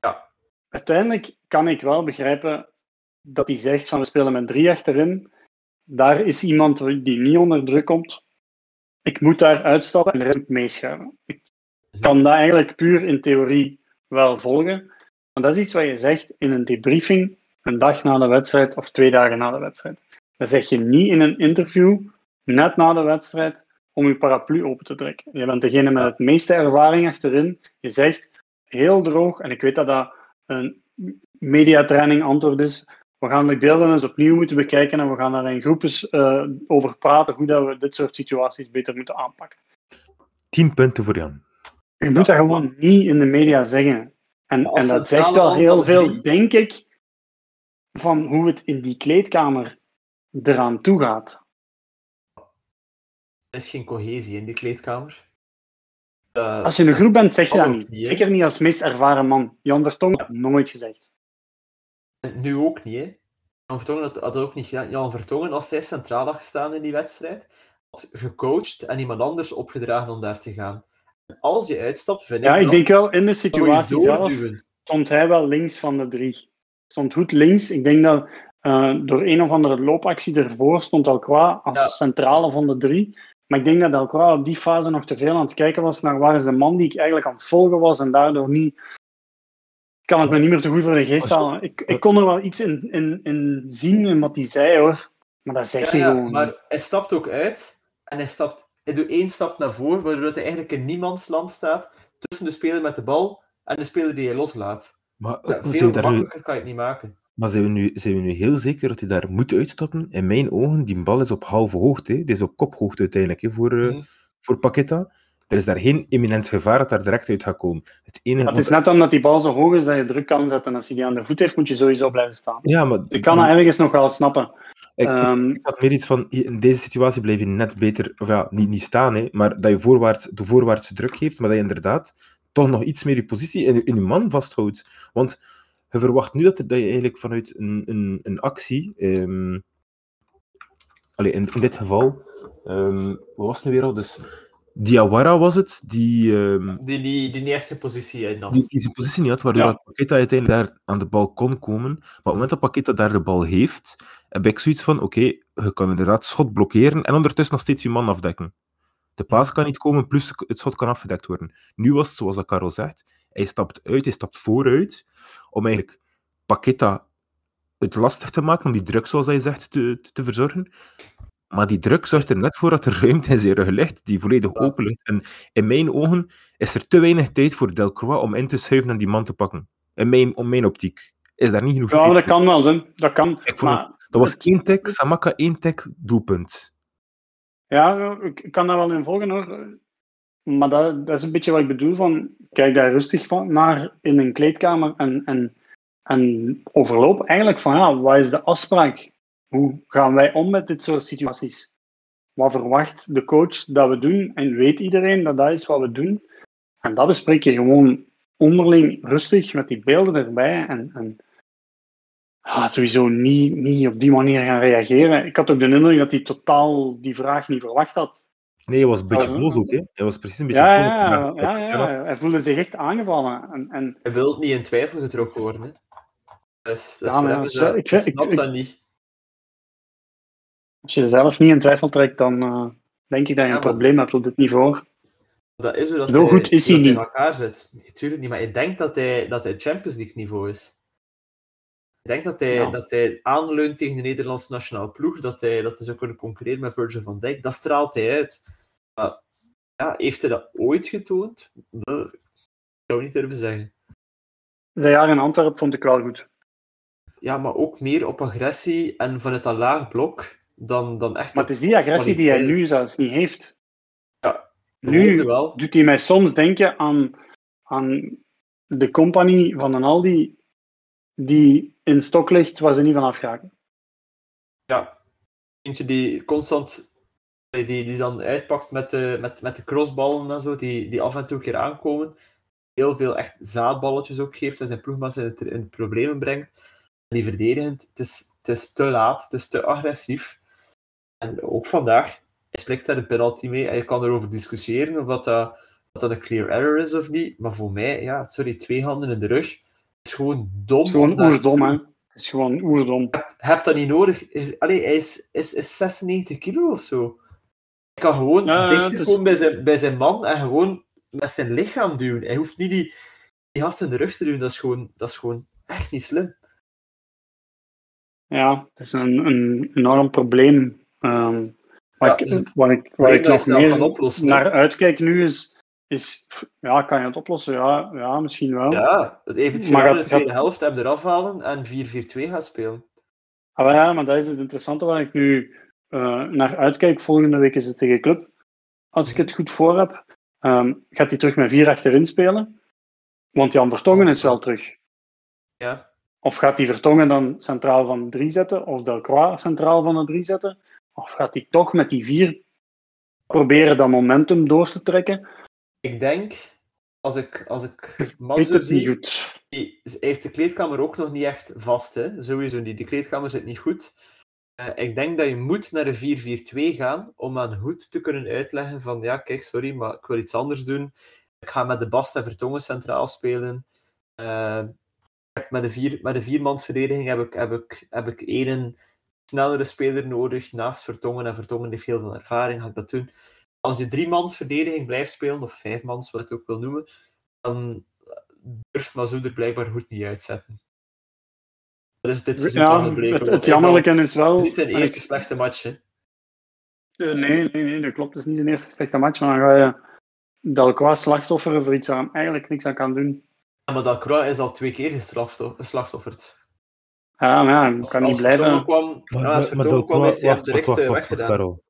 Ja. Uiteindelijk kan ik wel begrijpen dat hij zegt van we spelen met drie achterin. Daar is iemand die niet onder druk komt. Ik moet daar uitstappen en de rest moet meeschuiven. Ik kan dat eigenlijk puur in theorie wel volgen. Maar dat is iets wat je zegt in een debriefing een dag na de wedstrijd of twee dagen na de wedstrijd. Dat zeg je niet in een interview net na de wedstrijd om je paraplu open te trekken. Je bent degene met het meeste ervaring achterin. Je zegt heel droog, en ik weet dat dat een mediatraining antwoord is. We gaan de beelden eens opnieuw moeten bekijken en we gaan daar in groepes eh, over praten hoe dat we dit soort situaties beter moeten aanpakken. 10 punten voor Jan. Je moet dat gewoon niet in de media zeggen. En, en dat zegt wel heel veel, drie. denk ik, van hoe het in die kleedkamer eraan toe gaat. Er is geen cohesie in die kleedkamer. Eh, Als je in een groep bent, zeg je dat niet. Zeker niet als meest ervaren man. Jan Vertong had nooit gezegd. Nu ook niet, hè. Jan Vertongen had, had ook niet gedaan. Jan Vertongen, als hij centraal had gestaan in die wedstrijd, had gecoacht en iemand anders opgedragen om daar te gaan. En als je uitstapt, vind Ja, ik ik wel, denk wel in de situatie zelf stond hij wel links van de drie. Stond goed links. Ik denk dat eh, door een of andere loopactie ervoor stond Alcroix als Ja. centrale van de drie. Maar ik denk dat Alcroix op die fase nog te veel aan het kijken was naar waar is de man die ik eigenlijk aan het volgen was en daardoor niet... Ik kan het me niet meer te goed voor de geest halen. Ik, ik kon er wel iets in, in, in zien in wat hij zei hoor. Maar dat zeg Ja, je ja, gewoon. maar hij stapt ook uit en hij, stapt, hij doet één stap naar voren, waardoor hij eigenlijk in niemandsland staat tussen de speler met de bal en de speler die hij loslaat. Maar, Ja, veel zijn, we daar nu, makkelijker kan je het niet maken. maar zijn, we nu, zijn we nu heel zeker dat hij daar moet uitstappen? In mijn ogen, die bal is op halve hoogte. hè. Die is op kophoogte uiteindelijk hè, voor, eh, Mhm. voor Paqueta. Er is daar geen imminent gevaar dat daar direct uit gaat komen. Het enige, Maar het is net omdat die bal zo hoog is dat je druk kan zetten. Als hij die aan de voet heeft, moet je sowieso blijven staan. ja, maar Ik kan dat ergens nog wel snappen. ik, Ehm, ik had meer iets van, in deze situatie blijf je net beter, of ja, niet, niet staan, hè, maar dat je voorwaarts, de voorwaartse druk geeft, maar dat je inderdaad toch nog iets meer je positie in, in je man vasthoudt. Want je verwacht nu dat, er, dat je eigenlijk vanuit een, een, een actie, allee, in, in dit geval, ehm, wat was het nu weer al? Dus Diawara was het, die, ehm, Die, die, die zijn positie innam. die, die zijn positie niet had, waardoor Ja. Paqueta uiteindelijk daar aan de bal kon komen. Maar op het moment dat Paqueta daar de bal heeft, heb ik zoiets van, oké, je kan inderdaad schot blokkeren en ondertussen nog steeds je man afdekken. De paas kan niet komen, plus het schot kan afgedekt worden. Nu was het, zoals dat Karel zegt, hij stapt uit, hij stapt vooruit, om eigenlijk Paqueta het lastig te maken, om die druk, zoals hij zegt, te, te, verzorgen. Maar die druk zorgt er net voor dat er ruimte in zijn rug ligt, die volledig open ligt. En in mijn ogen is er te weinig tijd voor Delcroix om in te schuiven en die man te pakken. In mijn, om mijn optiek. Is daar niet genoeg ja, dat kan wel, hè. dat kan. Ik vond Maar Dat was één tik, Samaka één tik, doelpunt. Ja, ik kan daar wel in volgen hoor. Maar dat, dat is een beetje wat ik bedoel van, kijk daar rustig van naar in een kleedkamer en, en, en overloop eigenlijk van, ja, wat is de afspraak? Hoe gaan wij om met dit soort situaties? Wat verwacht de coach dat we doen? En weet iedereen dat dat is wat we doen? En dat bespreek je gewoon onderling rustig met die beelden erbij en, en ja, sowieso niet, niet op die manier gaan reageren. Ik had ook de indruk dat hij totaal die vraag niet verwacht had. Nee, hij was een beetje boos ook, hè. Hij was precies een beetje Ja, boos. ja, ja, ja, hij voelde zich echt aangevallen. En, en Hij wil niet in twijfel getrokken worden. Hè. Dus, dus Ja, maar ik ik- dat niet. als je zelf niet in twijfel trekt, dan eh, denk ik dat je Ja, een probleem hebt op dit niveau. Dat is hoe dat Zo hij, goed is hij dat niet. in elkaar zit. Nee, tuurlijk niet, maar ik denk dat hij, dat hij Champions League niveau is. Ik denk dat hij, Ja. dat hij aanleunt tegen de Nederlandse nationale ploeg, dat hij, dat hij zou kunnen concurreren met Virgil van Dijk. Dat straalt hij uit. Ja, heeft hij dat ooit getoond? Dat zou ik niet durven zeggen. Dat jaar in Antwerpen vond ik wel goed. Ja, maar ook meer op agressie en vanuit dat laag blok dan, dan echt Maar het is die agressie die hij nu zelfs niet heeft. Ja, Nu Nu wel. doet hij mij soms denken aan, aan de compagnie van een Aldi die in stok ligt waar ze niet van afgaken. Ja, eentje die constant, die, die dan uitpakt met de, met, met de crossballen en zo, die, die af en toe een keer aankomen. Heel veel echt zaadballetjes ook geeft en zijn ploegmaats in, het- problemen brengt. En die verdedigend, het is, het is te laat, het is te agressief. En ook vandaag, hij slikt daar een penalty mee en je kan erover discussiëren of dat, dat, dat, dat een clear error is of niet. Maar voor mij, ja, sorry, twee handen in de rug, is gewoon dom. Het is gewoon oerdom, hè. Het is gewoon oerdom. Je hebt dat niet nodig. Is, allee, hij is, is, is 96 kilo of zo. Hij kan gewoon Ja, dichter is- komen bij zijn, bij zijn man en gewoon met zijn lichaam duwen. Hij hoeft niet die, die gast in de rug te doen. Dat is gewoon, dat is gewoon echt niet slim. Ja, het is een, een enorm probleem. Ehm waar, Ja, ik, dus waar ik, waar ik dat nog meer naar uitkijk nu is, is, ja, kan je het oplossen? Ja, ja misschien wel. Ja, het eventueel de tweede gaat- helft hem eraf halen en 4-4-2 gaan spelen. Ah, maar ja, maar dat is het interessante waar ik nu eh, naar uitkijk. Volgende week is het tegen Club, als ik het goed voor heb. Ehm, gaat hij terug met vier achterin spelen? Want Jan Vertongen is wel terug. Ja. Of gaat hij Vertongen dan centraal van drie zetten? Of Delcroix centraal van de drie zetten? Of gaat hij toch met die vier proberen dat momentum door te trekken? Ik denk, als ik, als ik Mazur zie, goed. die- hij heeft de kleedkamer ook nog niet echt vast. Hè? Sowieso niet. De kleedkamer zit niet goed. Eh, ik denk dat je moet naar een 4-4-2 gaan om aan Hoed te kunnen uitleggen van ja, kijk, sorry, maar ik wil iets anders doen. Ik ga met de Bast en Vertongen centraal spelen. Eh, met de, vier, met de viermansverdediging heb ik, heb, ik, heb ik één snellere speler nodig naast Vertongen. En Vertongen heeft heel veel ervaring, ga ik dat doen. Als je driemansverdediging blijft spelen, of vijfmans, wat je het ook wil noemen, dan durft Mazou er blijkbaar goed niet uitzetten. Dat is dit seizoen Ja, al gebleken. het, het jammerlijke is wel... Het is zijn eerste ik- slechte match. Hè. Eh, Nee, nee, nee, dat klopt. Het is niet zijn eerste slechte match, maar dan ga je Delcroix slachtofferen voor iets waar hij eigenlijk niks aan kan doen. Ja, maar Dalcroix is al twee keer gestraft, geslachtofferd. Ja, maar ja, hij Als, kan niet blijven... kwam, Maar, ja, als maar- maar Vertongen kwam, is hij Delcroix, direct wacht, wacht, wacht, weggedaan.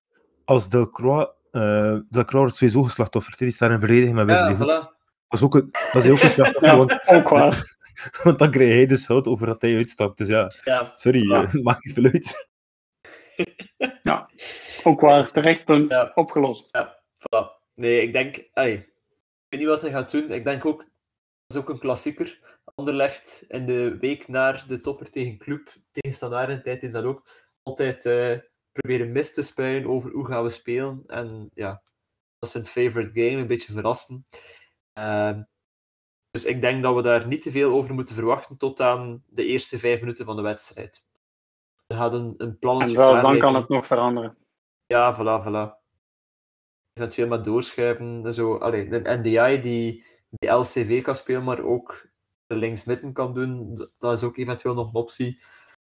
Als Delcroix, eh Delcroix wordt sowieso geslachtofferd, die staat in verdediging met Wesley Ja, voilà. Dat is ook een, dat is ook een slachtoffer, Ja, want, ook waar. want dan krijg hij de schuld over dat hij uitstapt. Dus ja, Ja, sorry, Ja. eh, maakt niet veel uit. Ook waar. Terecht punt. Ja. Opgelost. Voilà. Nee, ik denk... Allee, ik weet niet wat hij gaat doen. Ik denk ook... Dat is ook een klassieker. Anderlecht in de week naar de topper tegen Club, tegen Standaard tijd is dat ook altijd eh, proberen mis te spuien over hoe gaan we spelen. En ja, dat is hun favorite game. Een beetje verrassen. Ehm, dus ik denk dat we daar niet te veel over moeten verwachten tot aan de eerste vijf minuten van de wedstrijd. Er gaat een, een En wel, dan kan het nog veranderen. Ja, voilà, voilà. Eventueel maar doorschuiven. en Zo. Allee, de NDI die bij LCV kan spelen, maar ook de linksmidden kan doen, dat is ook eventueel nog een optie.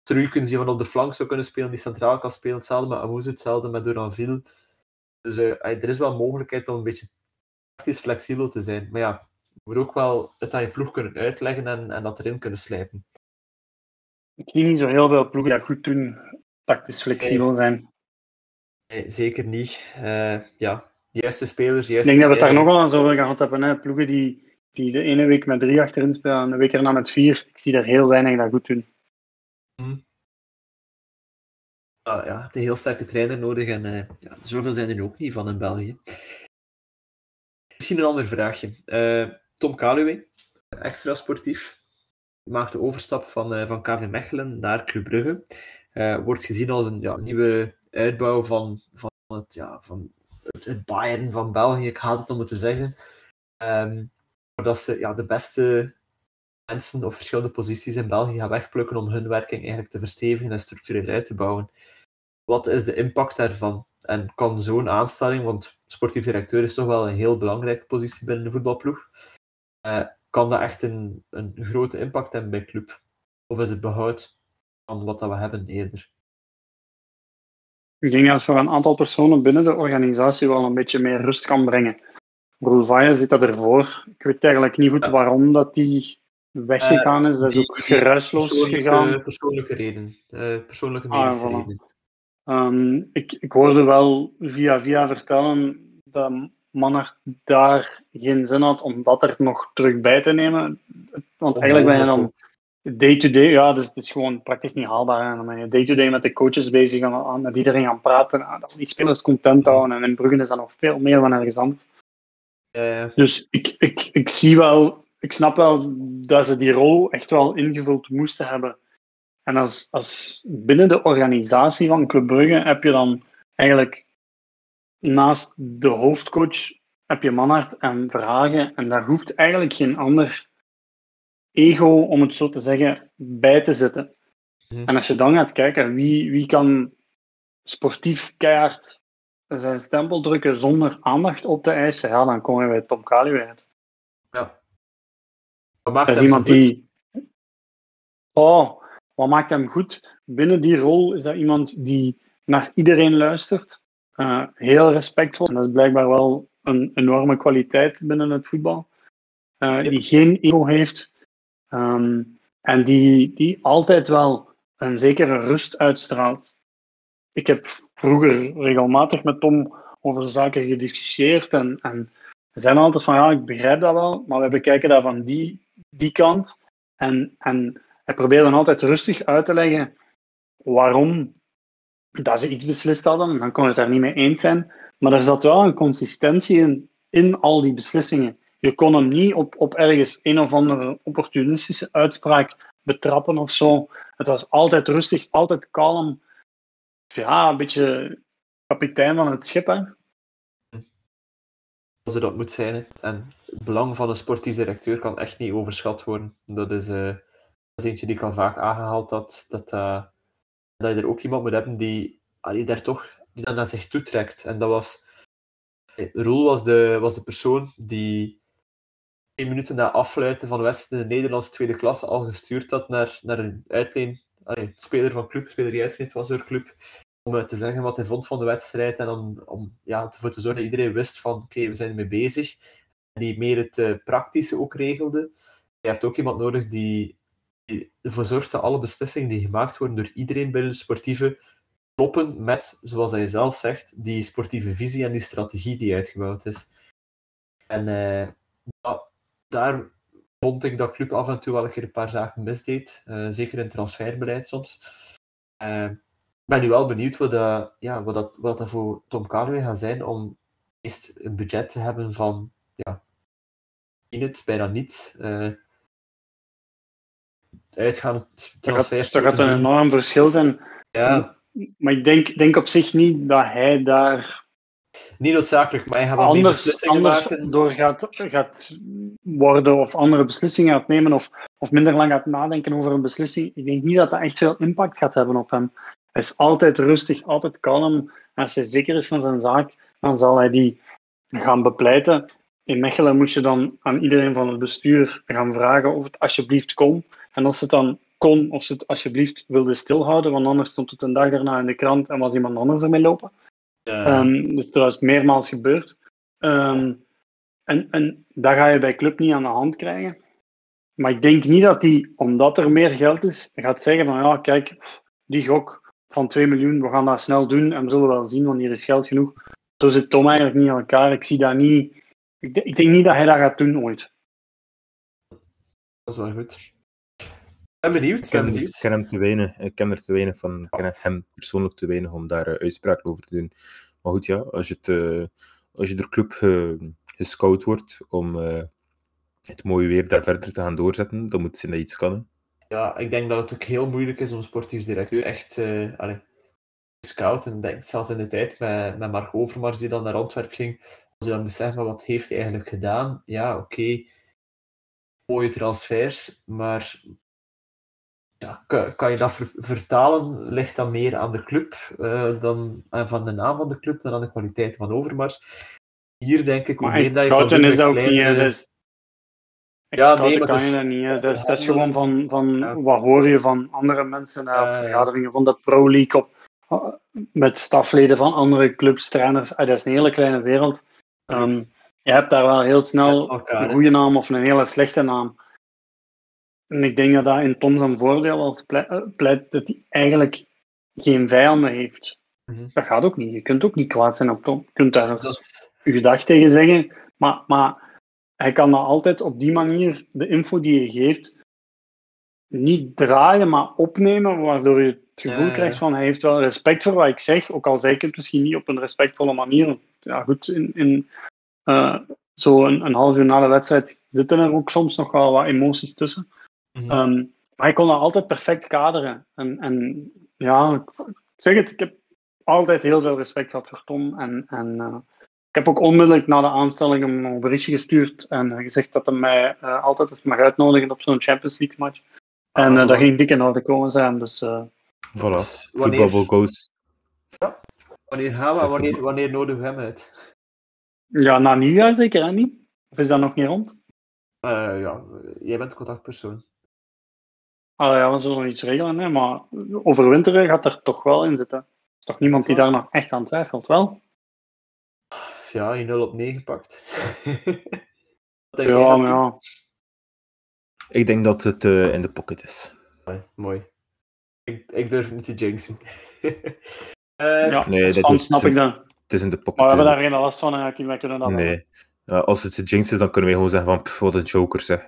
Truikens die van op de flank zou kunnen spelen, die centraal kan spelen. Hetzelfde met Amouz, hetzelfde met Duranville. Dus eh, er is wel mogelijkheid om een beetje tactisch flexibel te zijn. Maar ja, je moet ook wel het aan je ploeg kunnen uitleggen en, en dat erin kunnen slijpen. Ik zie niet zo heel veel ploegen dat goed doen. Tactisch flexibel zijn. Nee, zeker niet. Eh, ja, de juiste spelers, de Ik denk dat we het daar tijden. nog wel aan zo gehad hebben. Hè. Ploegen die, die de ene week met drie achterin spelen en de week erna met vier. Ik zie daar heel weinig dat goed doen. Ah, ja, een heel sterke trainer nodig en eh, ja, zoveel zijn er ook niet van in België. Misschien een ander vraagje. Eh, Tom Kaluwe, extra sportief, maakt de overstap van, eh, van KV Mechelen naar Club Brugge. Wordt gezien als een ja, nieuwe uitbouw van, van, het, ja, van het, Bayern van België. Ik haat het om het te zeggen. Ehm, dat ze ja, de beste mensen op verschillende posities in België gaan wegplukken om hun werking eigenlijk te verstevigen en structureel uit te bouwen. Wat is de impact daarvan? En kan zo'n aanstelling, want sportief directeur is toch wel een heel belangrijke positie binnen de voetbalploeg, eh, kan dat echt een, een grote impact hebben bij club? Of is het behoud van wat dat we hebben eerder? Ik denk dat voor een aantal personen binnen de organisatie wel een beetje meer rust kan brengen. Roelvaya zit dat ervoor. Ik weet eigenlijk niet goed waarom dat die weggegaan is. Dat is Die- ook geruisloos gegaan. Persoonlijke reden. eh, persoonlijke Ah, medische voilà. Ehm, ik, ik hoorde wel via via vertellen dat Manhart daar geen zin had om dat er nog terug bij te nemen. Want eigenlijk ben je dan day-to-day, ja, dus het is gewoon praktisch niet haalbaar. hè. Dan ben je day-to-day met de coaches bezig, aan- met iedereen gaan praten, aan die spelers content houden. En in Brugge is dat nog veel meer dan ergens anders. Eh, Dus ik, ik, ik zie wel, ik snap wel dat ze die rol echt wel ingevuld moesten hebben. En als, als binnen de organisatie van Club Brugge heb je dan eigenlijk naast de hoofdcoach heb je Manhart en Verhagen en daar hoeft eigenlijk geen ander ego, om het zo te zeggen, bij te zitten. Mhm. En als je dan gaat kijken, wie, wie kan sportief keihard zijn stempel drukken zonder aandacht op te eisen, ja, dan komen we bij Tom Kaluwe uit. Wat Dat is iemand goed? die... Oh, wat maakt hem goed? Binnen die rol is dat iemand die naar iedereen luistert. eh, heel respectvol. En dat is blijkbaar wel een enorme kwaliteit binnen het voetbal. Eh. Die geen ego heeft. ehm, en die, die altijd wel een zekere rust uitstraalt. Ik heb vroeger regelmatig met Tom over zaken gediscussieerd. En, en zijn altijd van, ja, ik begrijp dat wel, maar we bekijken dat van die, die kant. En, en hij probeert dan altijd rustig uit te leggen waarom dat ze iets beslist hadden. Dan kon het daar niet mee eens zijn. Maar er zat wel een consistentie in, in al die beslissingen. Je kon hem niet op, op ergens een of andere opportunistische uitspraak betrappen of zo. Het was altijd rustig, altijd kalm. Ja, een beetje kapitein van het schip, hè. Als dat moet zijn. En het belang van een sportief directeur kan echt niet overschat worden. Dat is, uh, dat eentje die ik al vaak aangehaald had. Dat, uh, dat je er ook iemand moet hebben die, die daar toch die dat naar zich toetrekt. En dat was... Roel was de, was de persoon die twee minuten na afluiten van de wedstrijd in de Nederlandse tweede klasse al gestuurd had naar, naar een uitleen, allee, speler van club, speler die uitgeleend was door club, om te zeggen wat hij vond van de wedstrijd en om, om ja, ervoor te zorgen dat iedereen wist van oké, we zijn ermee bezig. Die meer het uh, praktische ook regelde. Je hebt ook iemand nodig die, die ervoor zorgt dat alle beslissingen die gemaakt worden door iedereen binnen de sportieve kloppen met, zoals hij zelf zegt, die sportieve visie en die strategie die uitgebouwd is. En uh, daar vond ik dat club af en toe wel een keer een paar zaken misdeed. Uh, zeker in transferbeleid soms. Ik ben nu wel benieuwd wat, dat, ja, wat, dat, wat dat voor Tom Calloway gaat zijn om eerst een budget te hebben van ja, het bijna niets. Uh, uitgaan transfers. Dat gaat, een enorm verschil zijn. Ja. Maar ik denk, denk op zich niet dat hij daar niet noodzakelijk, maar hij gaat anders, anders door gaat, gaat worden of andere beslissingen gaat nemen of, of minder lang gaat nadenken over een beslissing. Ik denk niet dat dat echt veel impact gaat hebben op hem. Hij is altijd rustig, altijd kalm. Als hij zeker is van zijn zaak, dan zal hij die gaan bepleiten. In Mechelen moest je dan aan iedereen van het bestuur gaan vragen of het alsjeblieft kon. En als het dan kon, of ze het alsjeblieft wilde stilhouden, want anders stond het een dag daarna in de krant en was iemand anders ermee lopen. Ja. Um, dus trouwens meermaals gebeurd. Um, en, en dat ga je bij club niet aan de hand krijgen. Maar ik denk niet dat hij, omdat er meer geld is, gaat zeggen van ja, kijk, die gok van 2 miljoen, we gaan dat snel doen en we zullen wel zien, want hier is geld genoeg. Zo zit Tom eigenlijk niet aan elkaar. Ik zie dat niet. Ik, ik denk niet dat hij dat gaat doen ooit. Dat is wel goed. Ik ben benieuwd. Ik ken, ik ken hem te weinig. Ik ken er te weinig van. Ik ken hem persoonlijk te weinig om daar uh, uitspraak over te doen. Maar goed, ja, als je, het, uh, als je door club uh, gescout wordt om uh, het mooie weer daar verder te gaan doorzetten, dan moet ze dat iets kan. Ja, ik denk dat het ook heel moeilijk is om sportief directeur echt uh, allez, te scouten. Denk zelf in de tijd met, met Mark Overmars die dan naar Antwerpen ging. Als je dan beseft, maar wat heeft hij eigenlijk gedaan? Ja, oké. Okay. Mooie transfers, maar ja, kan, je dat vertalen? Ligt dat meer aan de club uh, dan aan van de naam van de club dan aan de kwaliteit van Overmars? Hier denk ik maar meer dat je kan is ook niet. Ja, nee, maar kan je dat niet. Dat is, dat is gewoon van, van wat hoor je van andere mensen naar vergaderingen van de Pro League op, met stafleden van andere clubs, trainers. Ah, dat is een hele kleine wereld. Um, je hebt daar wel heel snel een goede naam of een hele slechte naam. En ik denk dat dat in Tom zijn voordeel als eh, pleit, dat hij eigenlijk geen vijanden heeft. Mhm. Dat gaat ook niet. Je kunt ook niet kwaad zijn op Tom. Je kunt daar eens je gedacht tegen zeggen, maar, maar hij kan dat altijd op die manier, de info die je geeft, niet draaien, maar opnemen, waardoor je het gevoel krijgt van hij heeft wel respect voor wat ik zeg, ook al zeg ik het misschien niet op een respectvolle manier. Ja, goed, in, in uh, zo een, een half uur na de wedstrijd zitten er ook soms nog wel wat emoties tussen. Ehm, maar hij kon dat altijd perfect kaderen. En, en ja, ik zeg het, ik heb altijd heel veel respect gehad voor Tom. En, en uh, ik heb ook onmiddellijk na de aanstelling een berichtje gestuurd en gezegd dat hij mij uh, altijd eens mag uitnodigen op zo'n Champions League match. En uh, dat ging dik in orde komen zijn. Dus, voilà, voetbal goes. Ja. Wanneer gaan we, wanneer, wanneer nodigen we hem uit? Ja, na nieuwjaar zeker, hè, niet? Of is dat nog niet rond? ja, jij bent contactpersoon. Ah ja, we zullen nog iets regelen, hè, maar overwinteren gaat er toch wel in zitten. Er is toch niemand die daar nog echt aan twijfelt, wel? Ja, je 0 op 9 pakt. ja, maar ja. Ik denk dat het uh, in de pocket is. Mooi. mooi. Ik, ik durf niet te jinxen. uh, ja, nee, dat is, snap ik dan. Het is in de pocket. Maar we hebben daar geen last van, eigenlijk. Wij kunnen dat Nee. Als het de Jinx is, dan kunnen wij gewoon zeggen van, pff, wat een joker, zeg.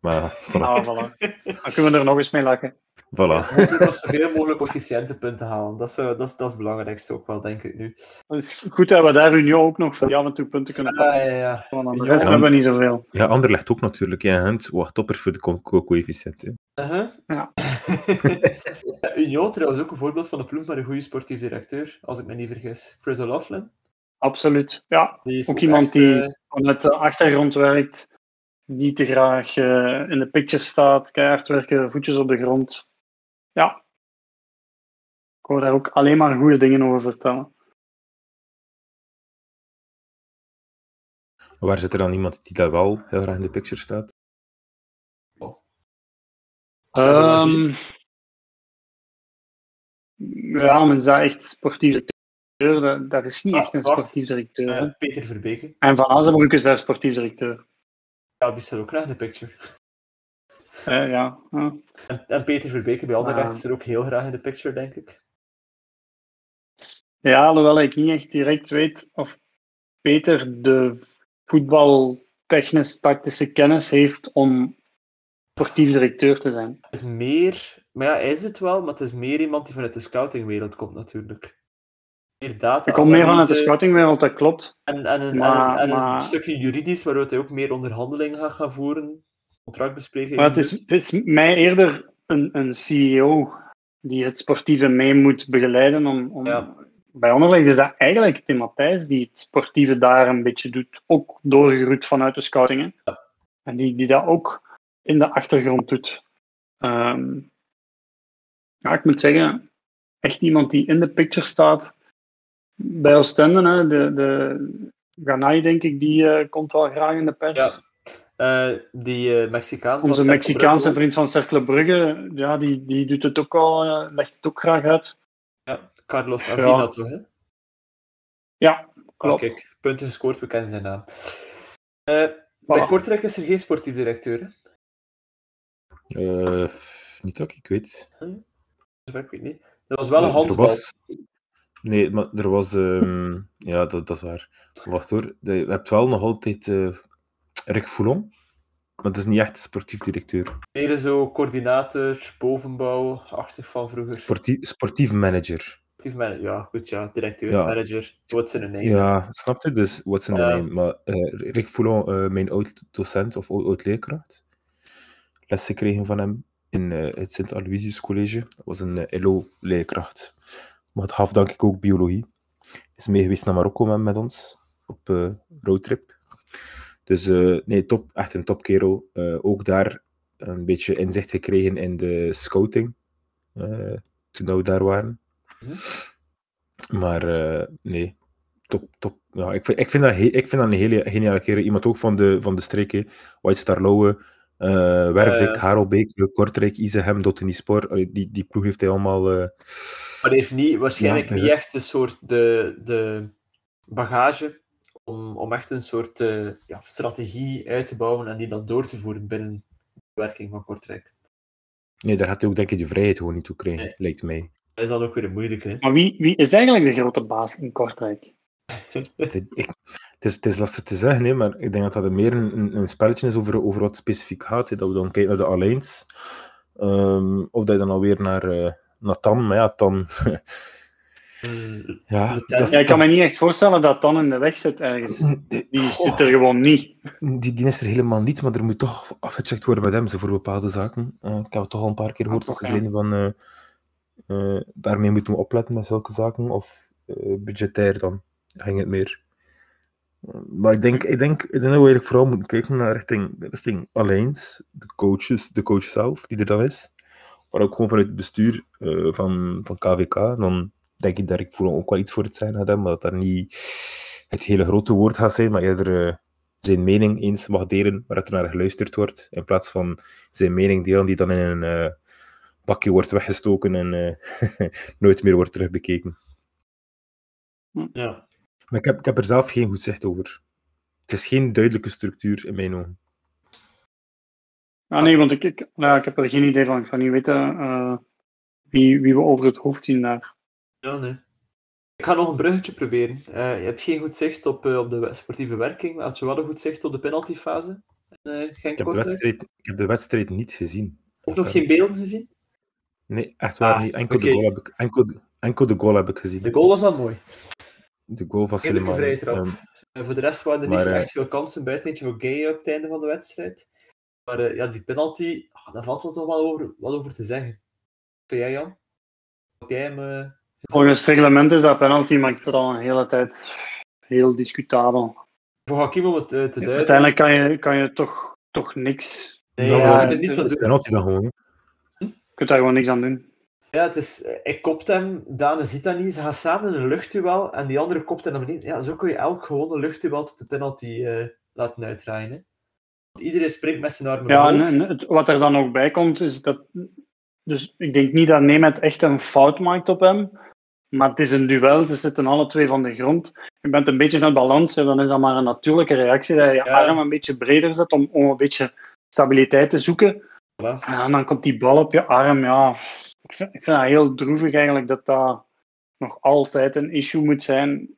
Maar, voilà. Ah, voilà. Dan kunnen we er nog eens mee lachen. voilà. Nog zoveel mogelijk coëfficiëntenpunten halen. Dat is, eh, dat, is, dat is het belangrijkste ook wel, denk ik nu. Het is goed dat we daar Union ook nog voor af en toe punten kunnen Ja, pakken. ja, ja. Want de Ja. rest hebben we niet zoveel. Ja, Anderlecht ook natuurlijk. Ja, Hunt, wat topper voor de co- co- coëfficiënt. hè. Uh-huh. Ja. Ja, Union trouwens ook een voorbeeld van een ploeg met een goede sportief directeur, als ik me niet vergis. Fraser Laughlin. Absoluut. Ja, Die is Ook iemand echt, die- eh, vanuit de achtergrond werkt, niet te graag eh, in de picture staat, keihard werken, voetjes op de grond. Ja. Ik hoor daar ook alleen maar goede dingen over vertellen. Waar zit er dan iemand die daar wel heel graag in de picture staat? Ehm, ja, men zei echt sportief directeur. Dat, dat is niet Ah, echt een sportief directeur. eh, Peter Verbeke. En Van Azenbroek is daar sportief directeur. Ja, die staat ook graag in de picture. Eh, ja, ja. En, en Peter Verbeke bij Anderlecht is er ook heel graag in de picture, denk ik. ja, alhoewel ik niet echt direct weet of Peter de voetbaltechnisch-tactische kennis heeft om sportief directeur te zijn. Het is meer... Maar ja, hij is het wel, maar het is meer iemand die vanuit de scoutingwereld komt, natuurlijk. Data. Ik kom meer vanuit de scoutingwereld, dat klopt. En, en, een, Maar- en, een, en maar- een stukje juridisch, waaruit hij ook meer onderhandelingen gaat gaan voeren. Contractbesprekingen. Maar het is, het is mij eerder een, een CEO die het sportieve mee moet begeleiden. Om, om... Ja. Bij Anderlecht is dat eigenlijk Tim Matthijs die het sportieve daar een beetje doet. Ook doorgeroeid vanuit de scouting. hè. Ja. En die, die dat ook in de achtergrond doet. Ehm, ja, ik moet zeggen, echt iemand die in de picture staat. Bij Oostende, hè, de, de Ganai, denk ik, die eh, komt wel graag in de pers. Ja. Eh, die eh, Mexicaan. van Onze Mexicaanse Brugge vriend van Cercle Brugge, ja, die, die doet het ook al, legt het ook graag uit. ook. Ja, Carlos Avina, Ja. toch? Hè? Ja, Ah, klopt. kijk, punten gescoord, we kennen zijn naam. Eh, Bij Voilà. Kortrijk is er geen sportief directeur. Hè? Eh, niet dat ik weet. Zover ik weet niet. Dat was wel een handbal. Nee, maar er was... ehm, Ja, dat, dat is waar. Wacht hoor. De- Je hebt wel nog altijd eh, Rick Foulon. Maar dat is niet echt sportief directeur. Meer zo coördinator, bovenbouw, achtig van vroeger. Sportief, sportief manager. Sportief manager. Ja, goed, ja. Directeur, Ja. manager. What's in a name? Ja, snap je? Dus wat zijn de Ja. name? Maar eh, Rick Foulon, eh, mijn oud-docent of oud- oud-leerkracht, les gekregen van hem in eh, het Sint-Aloysius College. Dat was een LO-leerkracht. Maar het gaf denk ik ook biologie. Is mee geweest naar Marokko met, met ons op eh, roadtrip. Dus eh, nee, top, echt een topkerel. Eh, ook daar een beetje inzicht gekregen in de scouting toen we daar waren. Maar eh, nee, top, top. Ja, ik, vind, ik, vind dat ik vind dat een hele geniale kerel. Iemand ook van de, van de streken. White Star Lowe, eh Wervik, Eh. Harelbeek, Kortrijk, Izehem, Dottenispor. Allee, Die, die ploeg heeft hij allemaal... eh, Maar hij heeft niet, waarschijnlijk Ja, niet echt een soort de, de bagage om, om echt een soort eh, ja, strategie uit te bouwen en die dan door te voeren binnen de werking van Kortrijk. Nee, daar gaat hij ook denk ik de vrijheid gewoon niet toe krijgen, Nee. lijkt mij. Dat is dan ook weer moeilijk, hè? Maar wie, wie is eigenlijk de grote baas in Kortrijk? Het, ik- het, is, het is lastig te zeggen, hè, maar ik denk dat dat er meer een, een, spelletje is over, over wat specifiek gaat. hè. Dat we dan kijken naar de Alliance. Ehm, of dat je dan alweer naar, eh naar Tan, maar ja, Tan... Mm, ja, dat ik kan dat me niet echt voorstellen dat Dan in de weg zit ergens. Die zit er gewoon niet. Die, die is er helemaal niet, maar er moet toch afgecheckt worden met hem ze voor bepaalde zaken. Eh, ik heb het toch al een paar keer gehoord dat toch, ze zeiden van eh, daarmee moeten we opletten met zulke zaken, of budgetair dan ging het meer. Maar ik denk, ik, denk, ik denk dat we eigenlijk vooral moeten kijken naar richting, richting Alliance, de coaches, de coach zelf, die er dan is, maar ook gewoon vanuit het bestuur eh, van, van KVK. En dan denk ik dat ik voor ook wel iets voor het zijn had, maar dat dat niet het hele grote woord gaat zijn, maar eerder eh, zijn mening eens mag delen, waar het naar geluisterd wordt, in plaats van zijn mening delen die dan in een eh, bakje wordt weggestoken en eh, nooit meer wordt terugbekeken. ja. Maar ik heb, ik heb er zelf geen goed zicht over. Het is geen duidelijke structuur in mijn ogen. Ah nee, want ik, ik, nou, ik heb er geen idee van. Ik ga niet weten eh, wie, wie we over het hoofd zien daar. ja, nee. Ik ga nog een bruggetje proberen. Eh, je hebt geen goed zicht op, eh, op de sportieve werking, maar had je wel een goed zicht op de penaltyfase? Uh, ik, heb de wedstrijd, ik heb de wedstrijd niet gezien. Ook nog geen beelden gezien? Nee, echt waar ah, niet. Enkel, de goal heb ik, enkel, enkel de goal heb ik gezien. De goal was wel mooi. De goal van Suleiman. Um, en voor de rest waren er niet maar, echt veel kansen, buiten eentje voor Gay op het einde van de wedstrijd. Maar ja, die penalty, oh, daar valt toch wel over, wat over te zeggen. Wat jij, Jan? Heb jij hem Volgens het reglement is dat penalty, maar ik vind al een hele tijd heel discutabel. Voor Hakim om het uh, te duiden. Uiteindelijk kan je, kan je toch, toch niks. Nee, ja, ja, er niets aan doen. Penalty dan gewoon. Hm? Je kunt daar gewoon niks aan doen. Ja, het is, ik kopt hem, Dane ziet dat niet. Ze gaan samen in een luchtduel en die andere kopt hem naar beneden. Ja, zo kun je elk gewone luchtduel tot de penalty uh, laten uitdraaien. Hè. Iedereen springt met zijn armen Ja, en, wat er dan ook bij komt, is dat... Dus ik denk niet dat Nemet echt een fout maakt op hem. Maar het is een duel, ze zitten alle twee van de grond. Je bent een beetje het balans, dan is dat maar een natuurlijke reactie dat je je arm een beetje breder zet om, om een beetje stabiliteit te zoeken. En dan komt die bal op je arm. Ja, ik vind, ik vind dat heel droevig eigenlijk dat dat nog altijd een issue moet zijn.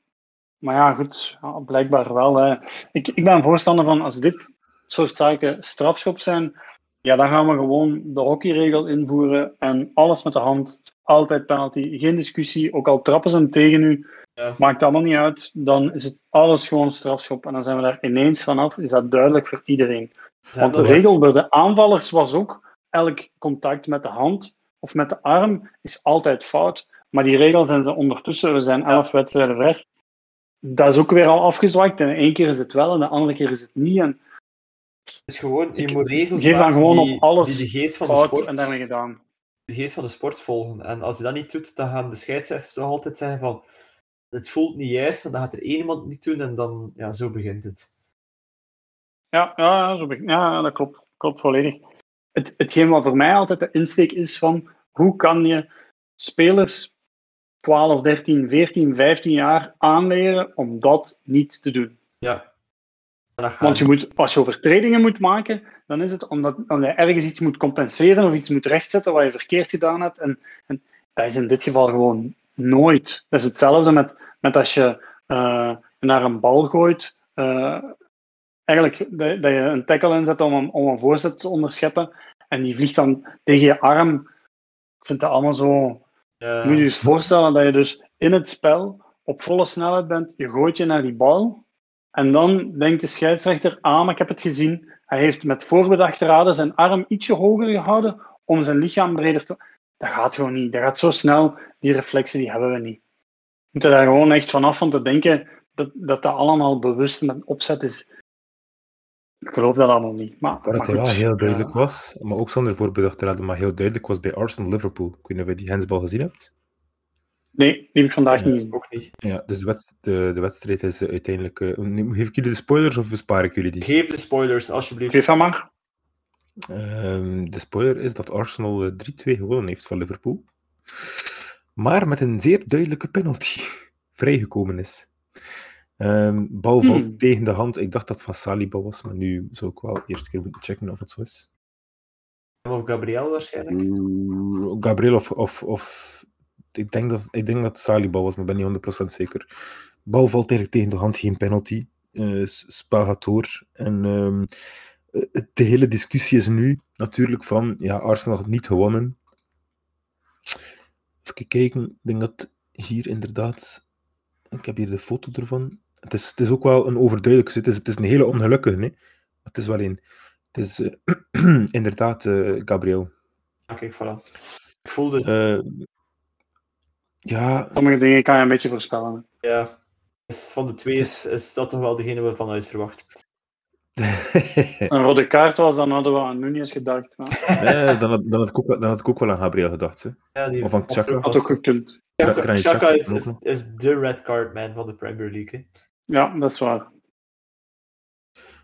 Maar ja, goed, ja, blijkbaar wel. Hè. Ik, ik ben voorstander van als dit soort zaken strafschop zijn, ja, dan gaan we gewoon de hockeyregel invoeren en alles met de hand altijd penalty. Geen discussie, ook al trappen ze hem tegen u, ja. maakt allemaal niet uit. Dan is het alles gewoon strafschop en dan zijn we daar ineens vanaf. Is dat duidelijk voor iedereen. Want de regel bij de aanvallers was ook elk contact met de hand of met de arm is altijd fout. Maar die regel zijn ze ondertussen, we zijn elf wedstrijden ver. Dat is ook weer al afgezwakt. En één keer is het wel en de andere keer is het niet. En het is gewoon, je moet regels geef dan gewoon die, op alles die de geest van de sport en daarmee gedaan de geest van de sport volgen. En als je dat niet doet, dan gaan de scheidsrechters toch altijd zeggen van het voelt niet juist en dan gaat er één iemand niet doen en dan, ja, zo begint het. Ja, ja, zo begint, ja dat klopt, klopt volledig. Het, hetgeen wat voor mij altijd de insteek is van hoe kan je spelers 12, 13, 14, 15 jaar aanleren om dat niet te doen. Ja. Want je moet, als je overtredingen moet maken, dan is het omdat, je ergens iets moet compenseren of iets moet rechtzetten wat je verkeerd gedaan hebt. En, en dat is in dit geval gewoon nooit. Dat is hetzelfde met, met als je uh, naar een bal gooit. Uh, eigenlijk dat, dat, je een tackle inzet om een, om een voorzet te onderscheppen. En die vliegt dan tegen je arm. Ik vind dat allemaal zo. Ja. Moet je je eens voorstellen dat je dus in het spel op volle snelheid bent. Je gooit je naar die bal. En dan denkt de scheidsrechter, ah, maar ik heb het gezien. Hij heeft met voorbedachte raden zijn arm ietsje hoger gehouden om zijn lichaam breder te... Dat gaat gewoon niet. Dat gaat zo snel. Die reflexen die hebben we niet. We moeten daar gewoon echt vanaf van te denken dat dat, dat allemaal bewust met opzet is. Ik geloof dat allemaal niet. Maar, Waar het wel heel duidelijk was, maar ook zonder voorbedachte raden, maar heel duidelijk was bij Arsenal-Liverpool. Ik weet niet of je die hensbal gezien hebt. Nee, die heb ik vandaag niet. Ook niet. Ja, dus de, wedstrijd, de, de wedstrijd is uiteindelijk. Uh, geef ik jullie de spoilers of bespaar ik jullie die? Geef de spoilers, alsjeblieft. Geef van maar. Uh, de spoiler is dat Arsenal 3-2 eh, gewonnen heeft van Liverpool. Maar met een zeer duidelijke penalty vrijgekomen is. Um, bal valt hmm. tegen de hand. Ik dacht dat het van Saliba was, maar nu zou ik wel eerst keer moeten checken of het zo is. Of Gabriel waarschijnlijk? Gabriel of, of, of ik denk dat, ik denk dat Saliba was, maar ben niet 100% zeker. Bal valt eigenlijk tegen de hand, geen penalty. Uh, spel gaat door. En um, de hele discussie is nu natuurlijk van, ja, Arsenal had niet gewonnen. Even kijken, ik denk dat hier inderdaad, ik heb hier de foto ervan. Het is, het is ook wel een overduidelijke, het is, het is een hele ongelukkige, hè? het is wel een. Het is uh, inderdaad uh, Gabriel. Ja, kijk, voilà. Ik voelde het. Ja. Sommige dingen kan je een beetje voorspellen. Ja. Dus van de twee is, is dat toch wel degene waarvan uit verwacht. een rode kaart was, dan hadden we aan Nunez gedacht. Maar... Ja, dan, had, dan, had ik ook, dan had ik ook wel aan Gabriel gedacht. Hè. Ja, die of aan Chaka. Had ook gekund. Chaka, Chaka is, is, is, de red card man van de Premier League. Hè. Ja, dat is waar.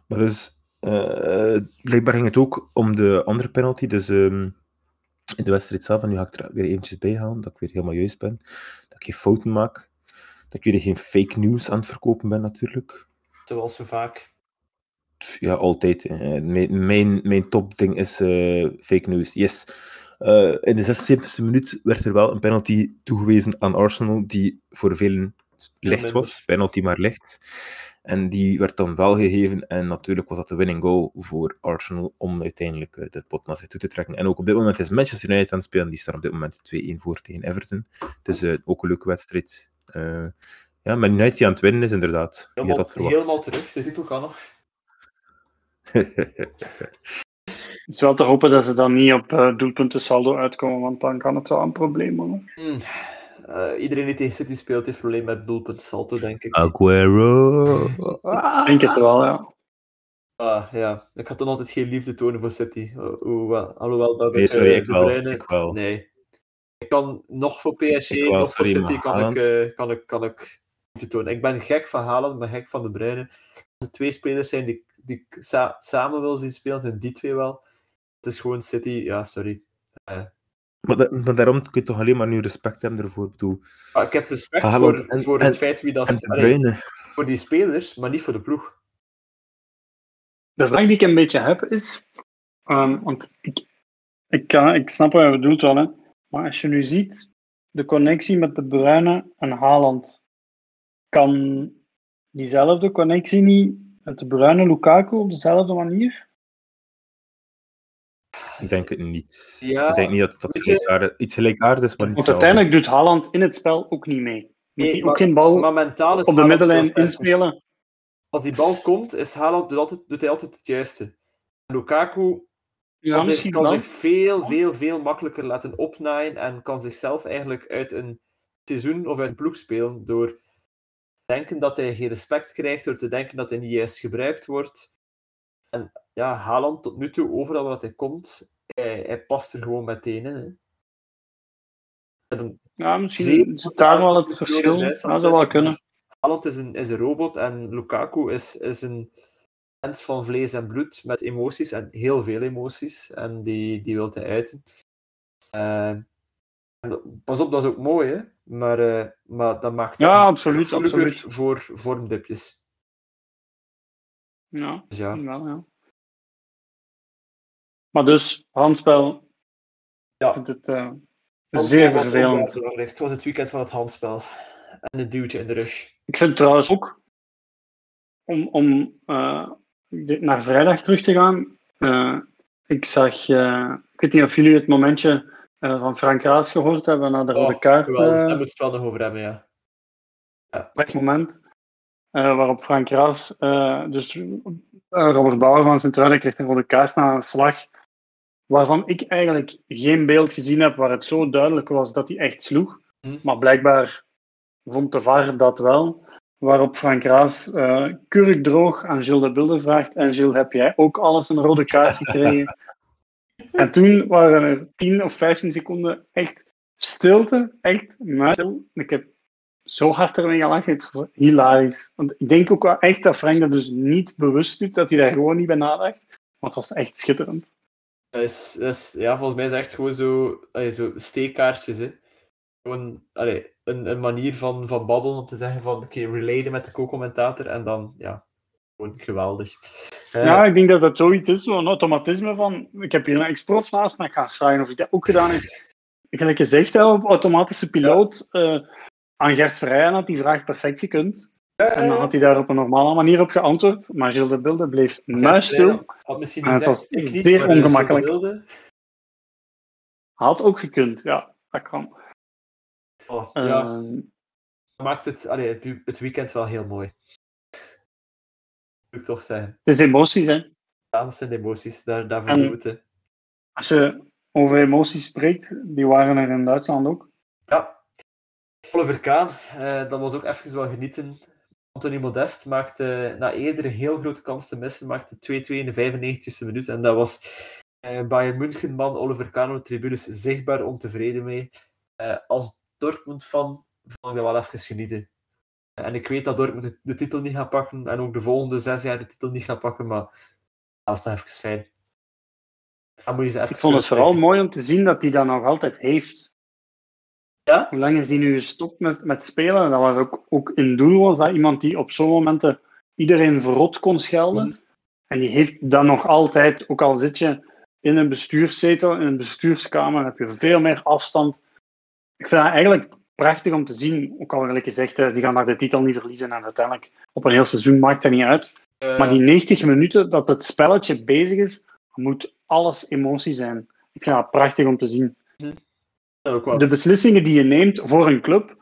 Maar dus, uh, blijkbaar ging het ook om de andere penalty. Dus um, in de wedstrijd zelf, en nu ga ik er weer eventjes bij halen, dat ik weer helemaal juist ben, dat ik geen fouten maak, dat ik jullie geen fake news aan het verkopen ben natuurlijk. Zoals zo vaak. Ja, altijd. Mijn, mijn, mijn topding is uh, fake news. Yes. Eh, in de 76e minuut werd er wel een penalty toegewezen aan Arsenal, die voor velen licht was. Penalty maar licht. En die werd dan wel gegeven. En natuurlijk was dat de winning goal voor Arsenal om uiteindelijk eh, de pot naar zich toe te trekken. En ook op dit moment is Manchester United aan het spelen. Die staan op dit moment 2-1 voor tegen Everton. Het is uh, ook een leuke wedstrijd. Uh, ja, maar United die aan het winnen is inderdaad. Helemaal, dat verwacht? helemaal terug. De titel kan nog. Het is wel te hopen dat ze dan niet op uh, doelpunten saldo uitkomen, want dan kan het wel een probleem worden. Hmm. Uh, iedereen die tegen City speelt heeft probleem met doelpunt saldo, denk ik. Aguero. Ik denk het wel, ja. Ah, ja. Ik had dan altijd geen liefde tonen voor City. Hoewel, alhoewel dat nee, ik, sorry, uh, ik, wel, ik wel. Nee. Ik kan nog voor PSG, Ik wel, nog voor City kan ik, uh, kan, ik, kan ik liefde tonen. Ik ben gek van Haaland, ik ben gek van De Bruyne. Als er twee spelers zijn die, die ik sa samen wil zien spelen, zijn die twee wel. Het is gewoon City, ja, sorry. Uh, Maar, da- maar daarom kun je toch alleen maar nu respect hebben ervoor. Ik bedoel, maar ik heb respect Haaland voor, en- voor en- het feit wie dat is. Voor die spelers, maar niet voor de ploeg. De vraag die ik een beetje heb is, ehm, want ik, ik, kan, ik snap wat je bedoelt wel, hè, maar als je nu ziet de connectie met de Bruyne en Haaland, kan diezelfde connectie niet met de Bruyne Lukaku op dezelfde manier? Ik denk het niet. Ja, ik denk niet dat dat gelijkaardig, iets gelijkaardigs is, maar niet Want uiteindelijk doet Haaland in het spel ook niet mee. Moet Nee, maar- ook geen bal Maar mentaal is op de middenlijn inspelen? Als die bal komt, is Haaland, doet, altijd, doet hij altijd het juiste. Lukaku Ja, kan, zich veel, veel, veel makkelijker laten opnaaien en kan zichzelf eigenlijk uit een seizoen of uit een ploeg spelen door te denken dat hij geen respect krijgt, door te denken dat hij niet juist gebruikt wordt. En ja, Haaland tot nu toe, overal waar hij komt, hij, hij past er gewoon meteen in. Hè. Ja, misschien zit daar wel het verschil. in Dat zou wel kunnen. Haaland is een, is een robot en Lukaku is, is een mens van vlees en bloed met emoties en heel veel emoties. En die, die wil hij uiten. Eh, pas op, dat is ook mooi, hè? Maar, eh, maar dat maakt Ja, absoluut, absoluut. voor vormdipjes. Ja, Dus ja, wel, ja. Maar dus, handspel, Ja. ik vind het eh, Handspel zeer vervelend. Het was het weekend van het handspel. En het duwtje in de rug. Ik vind trouwens ook, om, om eh, naar vrijdag terug te gaan, eh, ik zag, ik weet niet of jullie het momentje van Frank Raas gehoord hebben na de rode Oh, kaart. geweldig. eh, Daar moeten we het wel nog over hebben, ja. het moment waarop Frank Raas, dus Robert Bauer van Sint-Truiden kreeg een rode kaart na een slag, waarvan ik eigenlijk geen beeld gezien heb waar het zo duidelijk was dat hij echt sloeg. Hm. Maar blijkbaar vond de VAR dat wel. Waarop Frank Raas eh kurkdroog aan Gilles de Bilde vraagt. En Gilles, heb jij ook alles een rode kaart gekregen? en toen waren er 10 of 15 seconden echt stilte. Echt muisstil. Ik heb zo hard ermee gelachen. Het was hilarisch. Want ik denk ook wel echt dat Frank dat dus niet bewust doet. Dat hij daar gewoon niet bij nadacht. Want het was echt schitterend. Is, is, ja, volgens mij is echt gewoon zo, zo steekkaartjes. Hè. Gewoon een, een manier van, van babbelen om te zeggen van oké, met de co-commentator en dan ja, gewoon geweldig. Eh, Ja, ik denk dat dat zoiets is, zo'n automatisme van, ik heb hier een ex-prof naast, maar ik ga vragen of ik dat ook gedaan heb. Gelijk gezegd, hè, op automatische piloot, eh, aan Gert Verheyen had die vraag perfect gekund. En dan had hij daar op een normale manier op geantwoord, maar Gilles de Bilde bleef muisstil. Had misschien En niet het was ik niet, zeer ongemakkelijk. Had ook gekund, ja, dat kan. Oh, ja, Ehm, maakt het, allee, het, het weekend wel heel mooi. Moet ik toch zeggen. het is emoties, hè. Ja, dat zijn emoties, daar, daarvoor En- doen we. Als je over emoties spreekt, die waren er in Duitsland ook. Ja. Oliver Kaan, eh, dat was ook even wel genieten. Anthony Modest maakte na eerder een heel grote kans te missen, maakte 2-2 in de 95e minuut. En dat was eh Bayern München-man Oliver de tribunes zichtbaar ontevreden mee. Eh, als Dortmund-fan vond ik dat wel even genieten. En ik weet dat Dortmund de, titel niet gaat pakken en ook de volgende zes jaar de titel niet gaat pakken, maar dat was toch even fijn. Dan moet je ze even Ik vond het vooral mooi om te zien dat hij dat nog altijd heeft. Ja? Hoe lang is hij nu gestopt met, met spelen? Dat was ook, ook in doel was dat iemand die op zo'n momenten iedereen verrot kon schelden. Mhm. En die heeft dat nog altijd, ook al zit je in een bestuurszetel, in een bestuurskamer, heb je veel meer afstand. Ik vind dat eigenlijk prachtig om te zien. Ook al eerlijk gezegd, die gaan daar de titel niet verliezen en uiteindelijk op een heel seizoen maakt dat niet uit. Eh, Maar die 90 minuten dat het spelletje bezig is, moet alles emotie zijn. Ik vind dat prachtig om te zien. wel. De beslissingen die je neemt voor een club,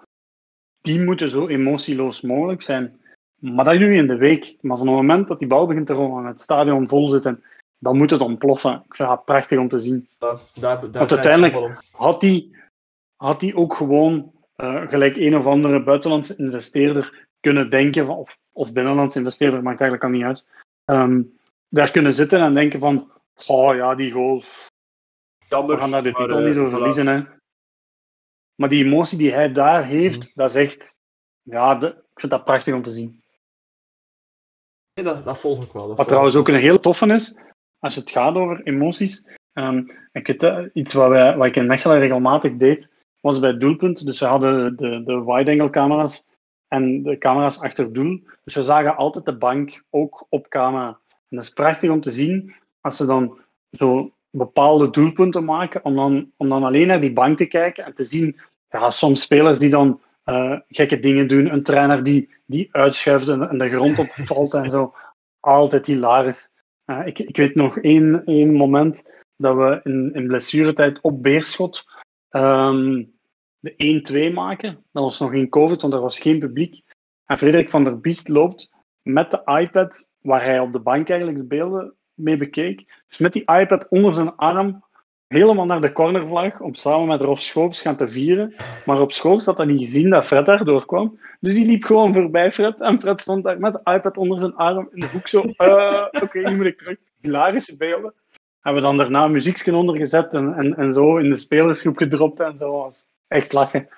die moeten zo emotieloos mogelijk zijn. Maar dat doe je in de week. Maar van het moment dat die bal begint te rollen en het stadion vol zit, en, dan moet het ontploffen. Ik vind dat prachtig om te zien. Daar, daar, daar Want het uiteindelijk-. Had die, had die ook gewoon eh, gelijk een of andere buitenlandse investeerder kunnen denken, van, of, of binnenlandse investeerder, maakt eigenlijk al niet uit, ehm, daar kunnen zitten en denken van, oh ja, die goal, Jammer, we gaan daar de titel eh, niet door voilà. verliezen. Hè. Maar die emotie die hij daar heeft, Mhm. dat is echt, ja, de- ik vind dat prachtig om te zien. Nee, dat, dat volg ik wel. dat Wat trouwens ook een heel toffe is, als het gaat over emoties. ehm, ik weet, eh, iets wat, wij, wat ik in Mechelen regelmatig deed, was bij het doelpunt. Dus we hadden de, de wide-angle camera's en de camera's achter het doel. Dus we zagen altijd de bank ook op camera. En dat is prachtig om te zien als ze dan zo bepaalde doelpunten maken, om dan, om dan alleen naar die bank te kijken en te zien, ja, soms spelers die dan eh, gekke dingen doen, een trainer die, die uitschuift en, de grond opvalt en zo. Altijd hilarisch. Eh, ik, ik weet nog één, één moment dat we in, in blessuretijd op Beerschot ehm, de 1-2 maken. Dat was nog geen COVID, want er was geen publiek. En Frederik van der Biest loopt met de iPad, waar hij op de bank eigenlijk de beelden mee bekeek. Dus met die iPad onder zijn arm, helemaal naar de cornervlag, om samen met Rolf Schoops gaan te vieren. Maar op Schoops had dat niet gezien dat Fred daar doorkwam. Dus die liep gewoon voorbij Fred. En Fred stond daar met de iPad onder zijn arm in de hoek zo. eh, Oké, nu moet ik terug. Hilarische beelden. Hebben we dan daarna een muziekje ondergezet en, en, en zo in de spelersgroep gedropt en zo. Was echt lachen.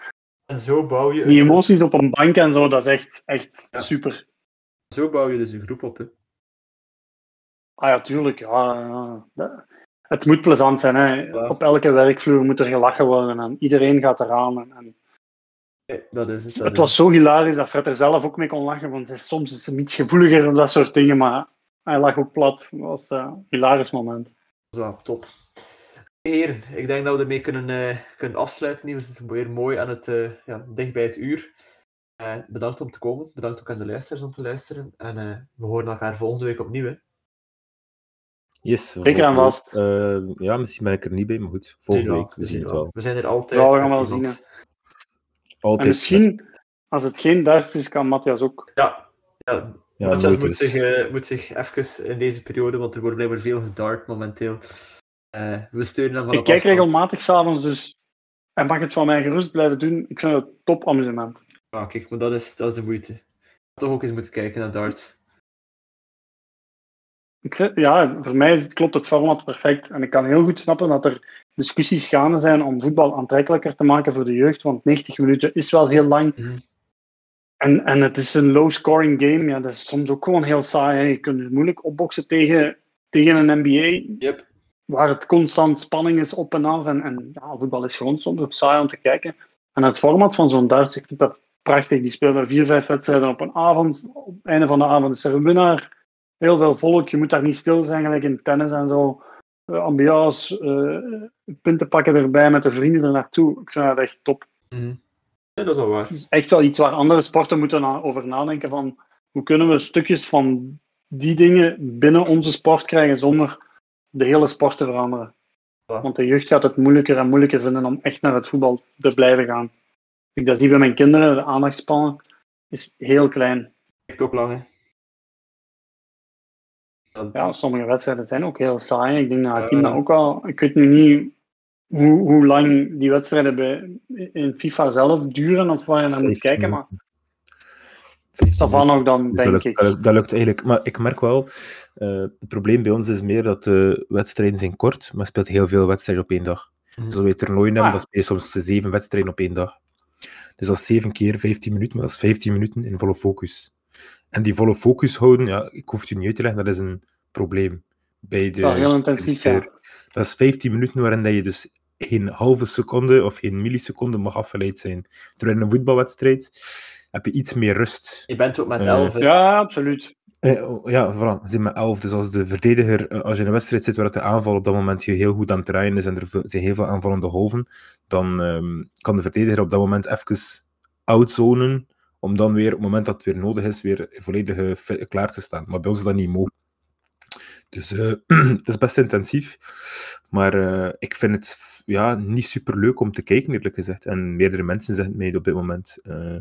En zo bouw je, Die emoties op een bank en zo, dat is echt, echt Ja. super. zo bouw je dus een groep op. Hè. Ah ja, tuurlijk. Ja, Het moet plezant zijn. Hè. Ja. Op elke werkvloer moet er gelachen worden en iedereen gaat eraan. En, en Nee, dat is het. Dat het is was zo hilarisch dat Fred er zelf ook mee kon lachen, want is, soms is hij iets gevoeliger op dat soort dingen, maar hij lag ook plat. Dat was eh, een hilarisch moment. Dat is wel top. Heren, ik denk dat we ermee kunnen, eh, kunnen afsluiten. We zitten weer mooi aan het, eh, ja, dicht bij het uur. Bedankt om te komen. Bedankt ook aan de luisteraars om te luisteren. En we horen elkaar volgende week opnieuw. Hè. Yes. Zeker en vast. Eh, ja, misschien ben ik er niet bij, maar goed. Volgende week, we we zien het wel. We zijn er altijd. Ja, we gaan wel zien, Altijd. En misschien, als het geen Duits is, kan Matthias ook. Ja, ja Ja, Matthias moet dus. zich, eh, moet zich even in deze periode, want er wordt blijkbaar veel gedart momenteel. Eh, we steunen hem van Ik kijk afstand. regelmatig s'avonds, dus hij mag het van mij gerust blijven doen. Ik vind het top amusement. Ah, kijk, maar dat is, dat is de moeite. Toch ook eens moeten kijken naar darts. Ik ja, voor mij klopt het format perfect. En ik kan heel goed snappen dat er discussies gaande zijn om voetbal aantrekkelijker te maken voor de jeugd. Want 90 minuten is wel heel lang. Mhm. En, en het is een low-scoring game. Ja, dat is soms ook gewoon heel saai. hè. Je kunt het moeilijk opboksen tegen, tegen een NBA. Yep. Waar het constant spanning is op en af. En, en ja, voetbal is gewoon soms ook saai om te kijken. En het format van zo'n darts, ik vind dat prachtig. Die spelen vier, vijf wedstrijden op een avond. Op het einde van de avond is er een winnaar. Heel veel volk. Je moet daar niet stil zijn, gelijk in tennis en zo. Uh, ambiance, punten pakken erbij met de vrienden er naartoe. Ik vind dat echt top. Mhm. Ja, dat is wel waar. Is echt wel iets waar andere sporten moeten na- over nadenken van hoe kunnen we stukjes van die dingen binnen onze sport krijgen zonder de hele sport te veranderen. Ja. Want de jeugd gaat het moeilijker en moeilijker vinden om echt naar het voetbal te blijven gaan. Ik dat zie bij mijn kinderen, de aandachtspannen is heel klein. Echt ook lang, hè. Ja, sommige wedstrijden zijn ook heel saai. Ik denk dat Hakim dat ook al... Ik weet nu niet hoe, hoe lang die wedstrijden bij, in FIFA zelf duren of waar je naar moet 15 kijken, maar minuten. 15 dat van ook dan, Dus dat, denk lukt, ik. dat, dat lukt eigenlijk. Maar ik merk wel, eh, het probleem bij ons is meer dat de wedstrijden zijn kort, maar speelt heel veel wedstrijden op één dag. Dus als we toernooien hebben, Ah. dan speel je soms zeven wedstrijden op één dag. Dus dat is zeven keer 15 minuten, maar dat is 15 minuten in volle focus. En die volle focus houden, ja, ik hoef het je niet uit te leggen, dat is een probleem. Bij de, Dat is wel heel intensief, ja. Dat is 15 minuten waarin dat je dus geen halve seconde of geen milliseconde mag afgeleid zijn. Terwijl in een voetbalwedstrijd heb je iets meer rust. Je bent ook met Eh, 11. hè. Ja, absoluut. Eh, oh, ja, voilà. Ze zijn met 11. Dus als de verdediger, eh, als je in een wedstrijd zit waar de aanval op dat moment je heel goed aan het draaien is en er zijn heel veel aanvallende golven, dan ehm, kan de verdediger op dat moment even outzonen om dan weer, op het moment dat het weer nodig is, weer volledig eh, klaar te staan. Maar bij ons is dat niet mogelijk. Dus eh, het is best intensief. Maar eh, ik vind het ja, niet super leuk om te kijken, eerlijk gezegd. En meerdere mensen zeggen mij op dit moment. eh,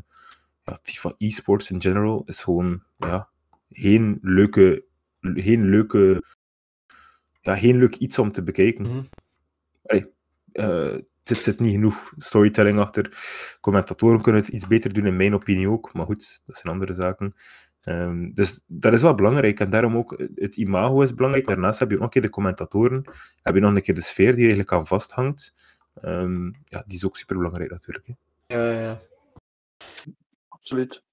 ja, FIFA esports in general is gewoon ja, geen leuke, geen leuke, ja, geen leuk iets om te bekijken. Mhm. Allee, zit, zit niet genoeg storytelling achter. Commentatoren kunnen het iets beter doen, in mijn opinie ook. Maar goed, dat zijn andere zaken. Ehm, dus dat is wel belangrijk. En daarom ook het imago is belangrijk. Daarnaast heb je ook nog een keer de commentatoren. Heb je nog een keer de sfeer die eigenlijk aan vasthangt. Ehm, ja, die is ook super belangrijk natuurlijk. Hè. Ja, ja, ja. Absoluut.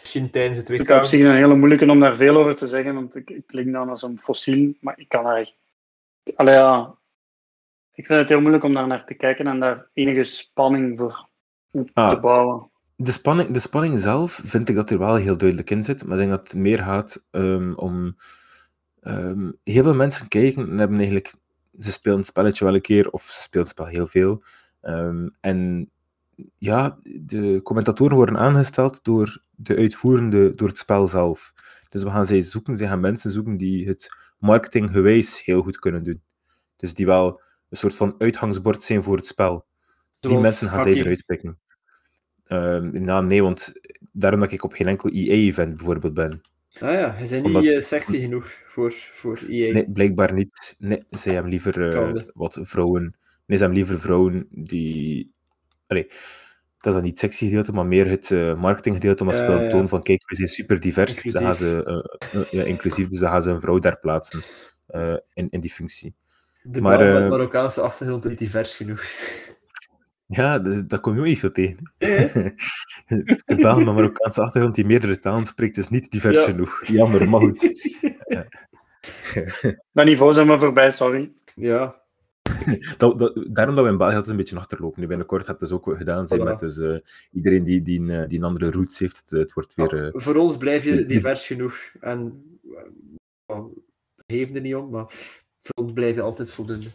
Misschien tijdens het Ik WK. heb op zich een hele moeilijke om daar veel over te zeggen, want ik, ik klink dan als een fossiel, maar ik kan daar echt... Allee, ja. Ik vind het heel moeilijk om daar naar te kijken en daar enige spanning voor op Ah. te bouwen. De spanning, de spanning zelf vind ik dat er wel heel duidelijk in zit, maar ik denk dat het meer gaat ehm, om. ehm, heel veel mensen kijken en hebben eigenlijk. Ze spelen het spelletje wel een keer, of ze spelen het spel heel veel. Ehm, en ja, de commentatoren worden aangesteld door de uitvoerende, door het spel zelf. Dus we gaan zij zoeken, zij gaan mensen zoeken die het marketinggewijs heel goed kunnen doen. Dus die wel een soort van uitgangsbord zijn voor het spel. Die mensen gaan zij eruit pikken. Ehm, nou, nee, want daarom dat ik op geen enkel EA-event bijvoorbeeld ben. Ah ja, bent Omdat- niet eh, sexy genoeg voor, voor EA. Nee, blijkbaar niet. Nee, zij hebben liever eh, wat vrouwen. Nee, ze hebben liever vrouwen die. Allee, dat is dan niet het sexy gedeelte, maar meer het eh, marketinggedeelte. Omdat ze Ja, willen ja. tonen van: kijk, we zijn super divers. Dan gaan Inclusief. ze, ja, inclusief, dus dan gaan ze een vrouw daar plaatsen in, in die functie. De Maar, bal met eh, Marokkaanse achtergrond is niet divers genoeg. Ja, dat, dat kom je ook niet veel tegen. De Belg met Marokkaanse achtergrond die meerdere talen spreekt, is niet divers Ja. genoeg. Jammer, maar goed. Dat niveau zijn we voorbij, sorry. ja, Dat, dat, daarom dat we in België altijd een beetje achterlopen. Nu binnenkort gaat het dus ook gedaan zijn Voilà. met dus, eh, iedereen die, die, een, eh, die een andere roots heeft. Het, wordt weer... eh, voor ons blijf je die- divers genoeg. En uh, we geven er niet om, maar blijf je altijd voldoende.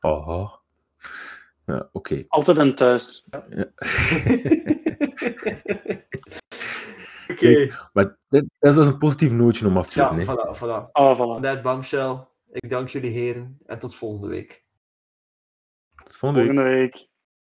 aha. Ja, oké. Altijd en thuis. Oké, Maar dat is een positief nootje om af te ja, doen. hè. voilà, voilà. Ah, voilà. Net Bamshell. Ik dank jullie heren en tot volgende week. Tot volgende week. Volgende week.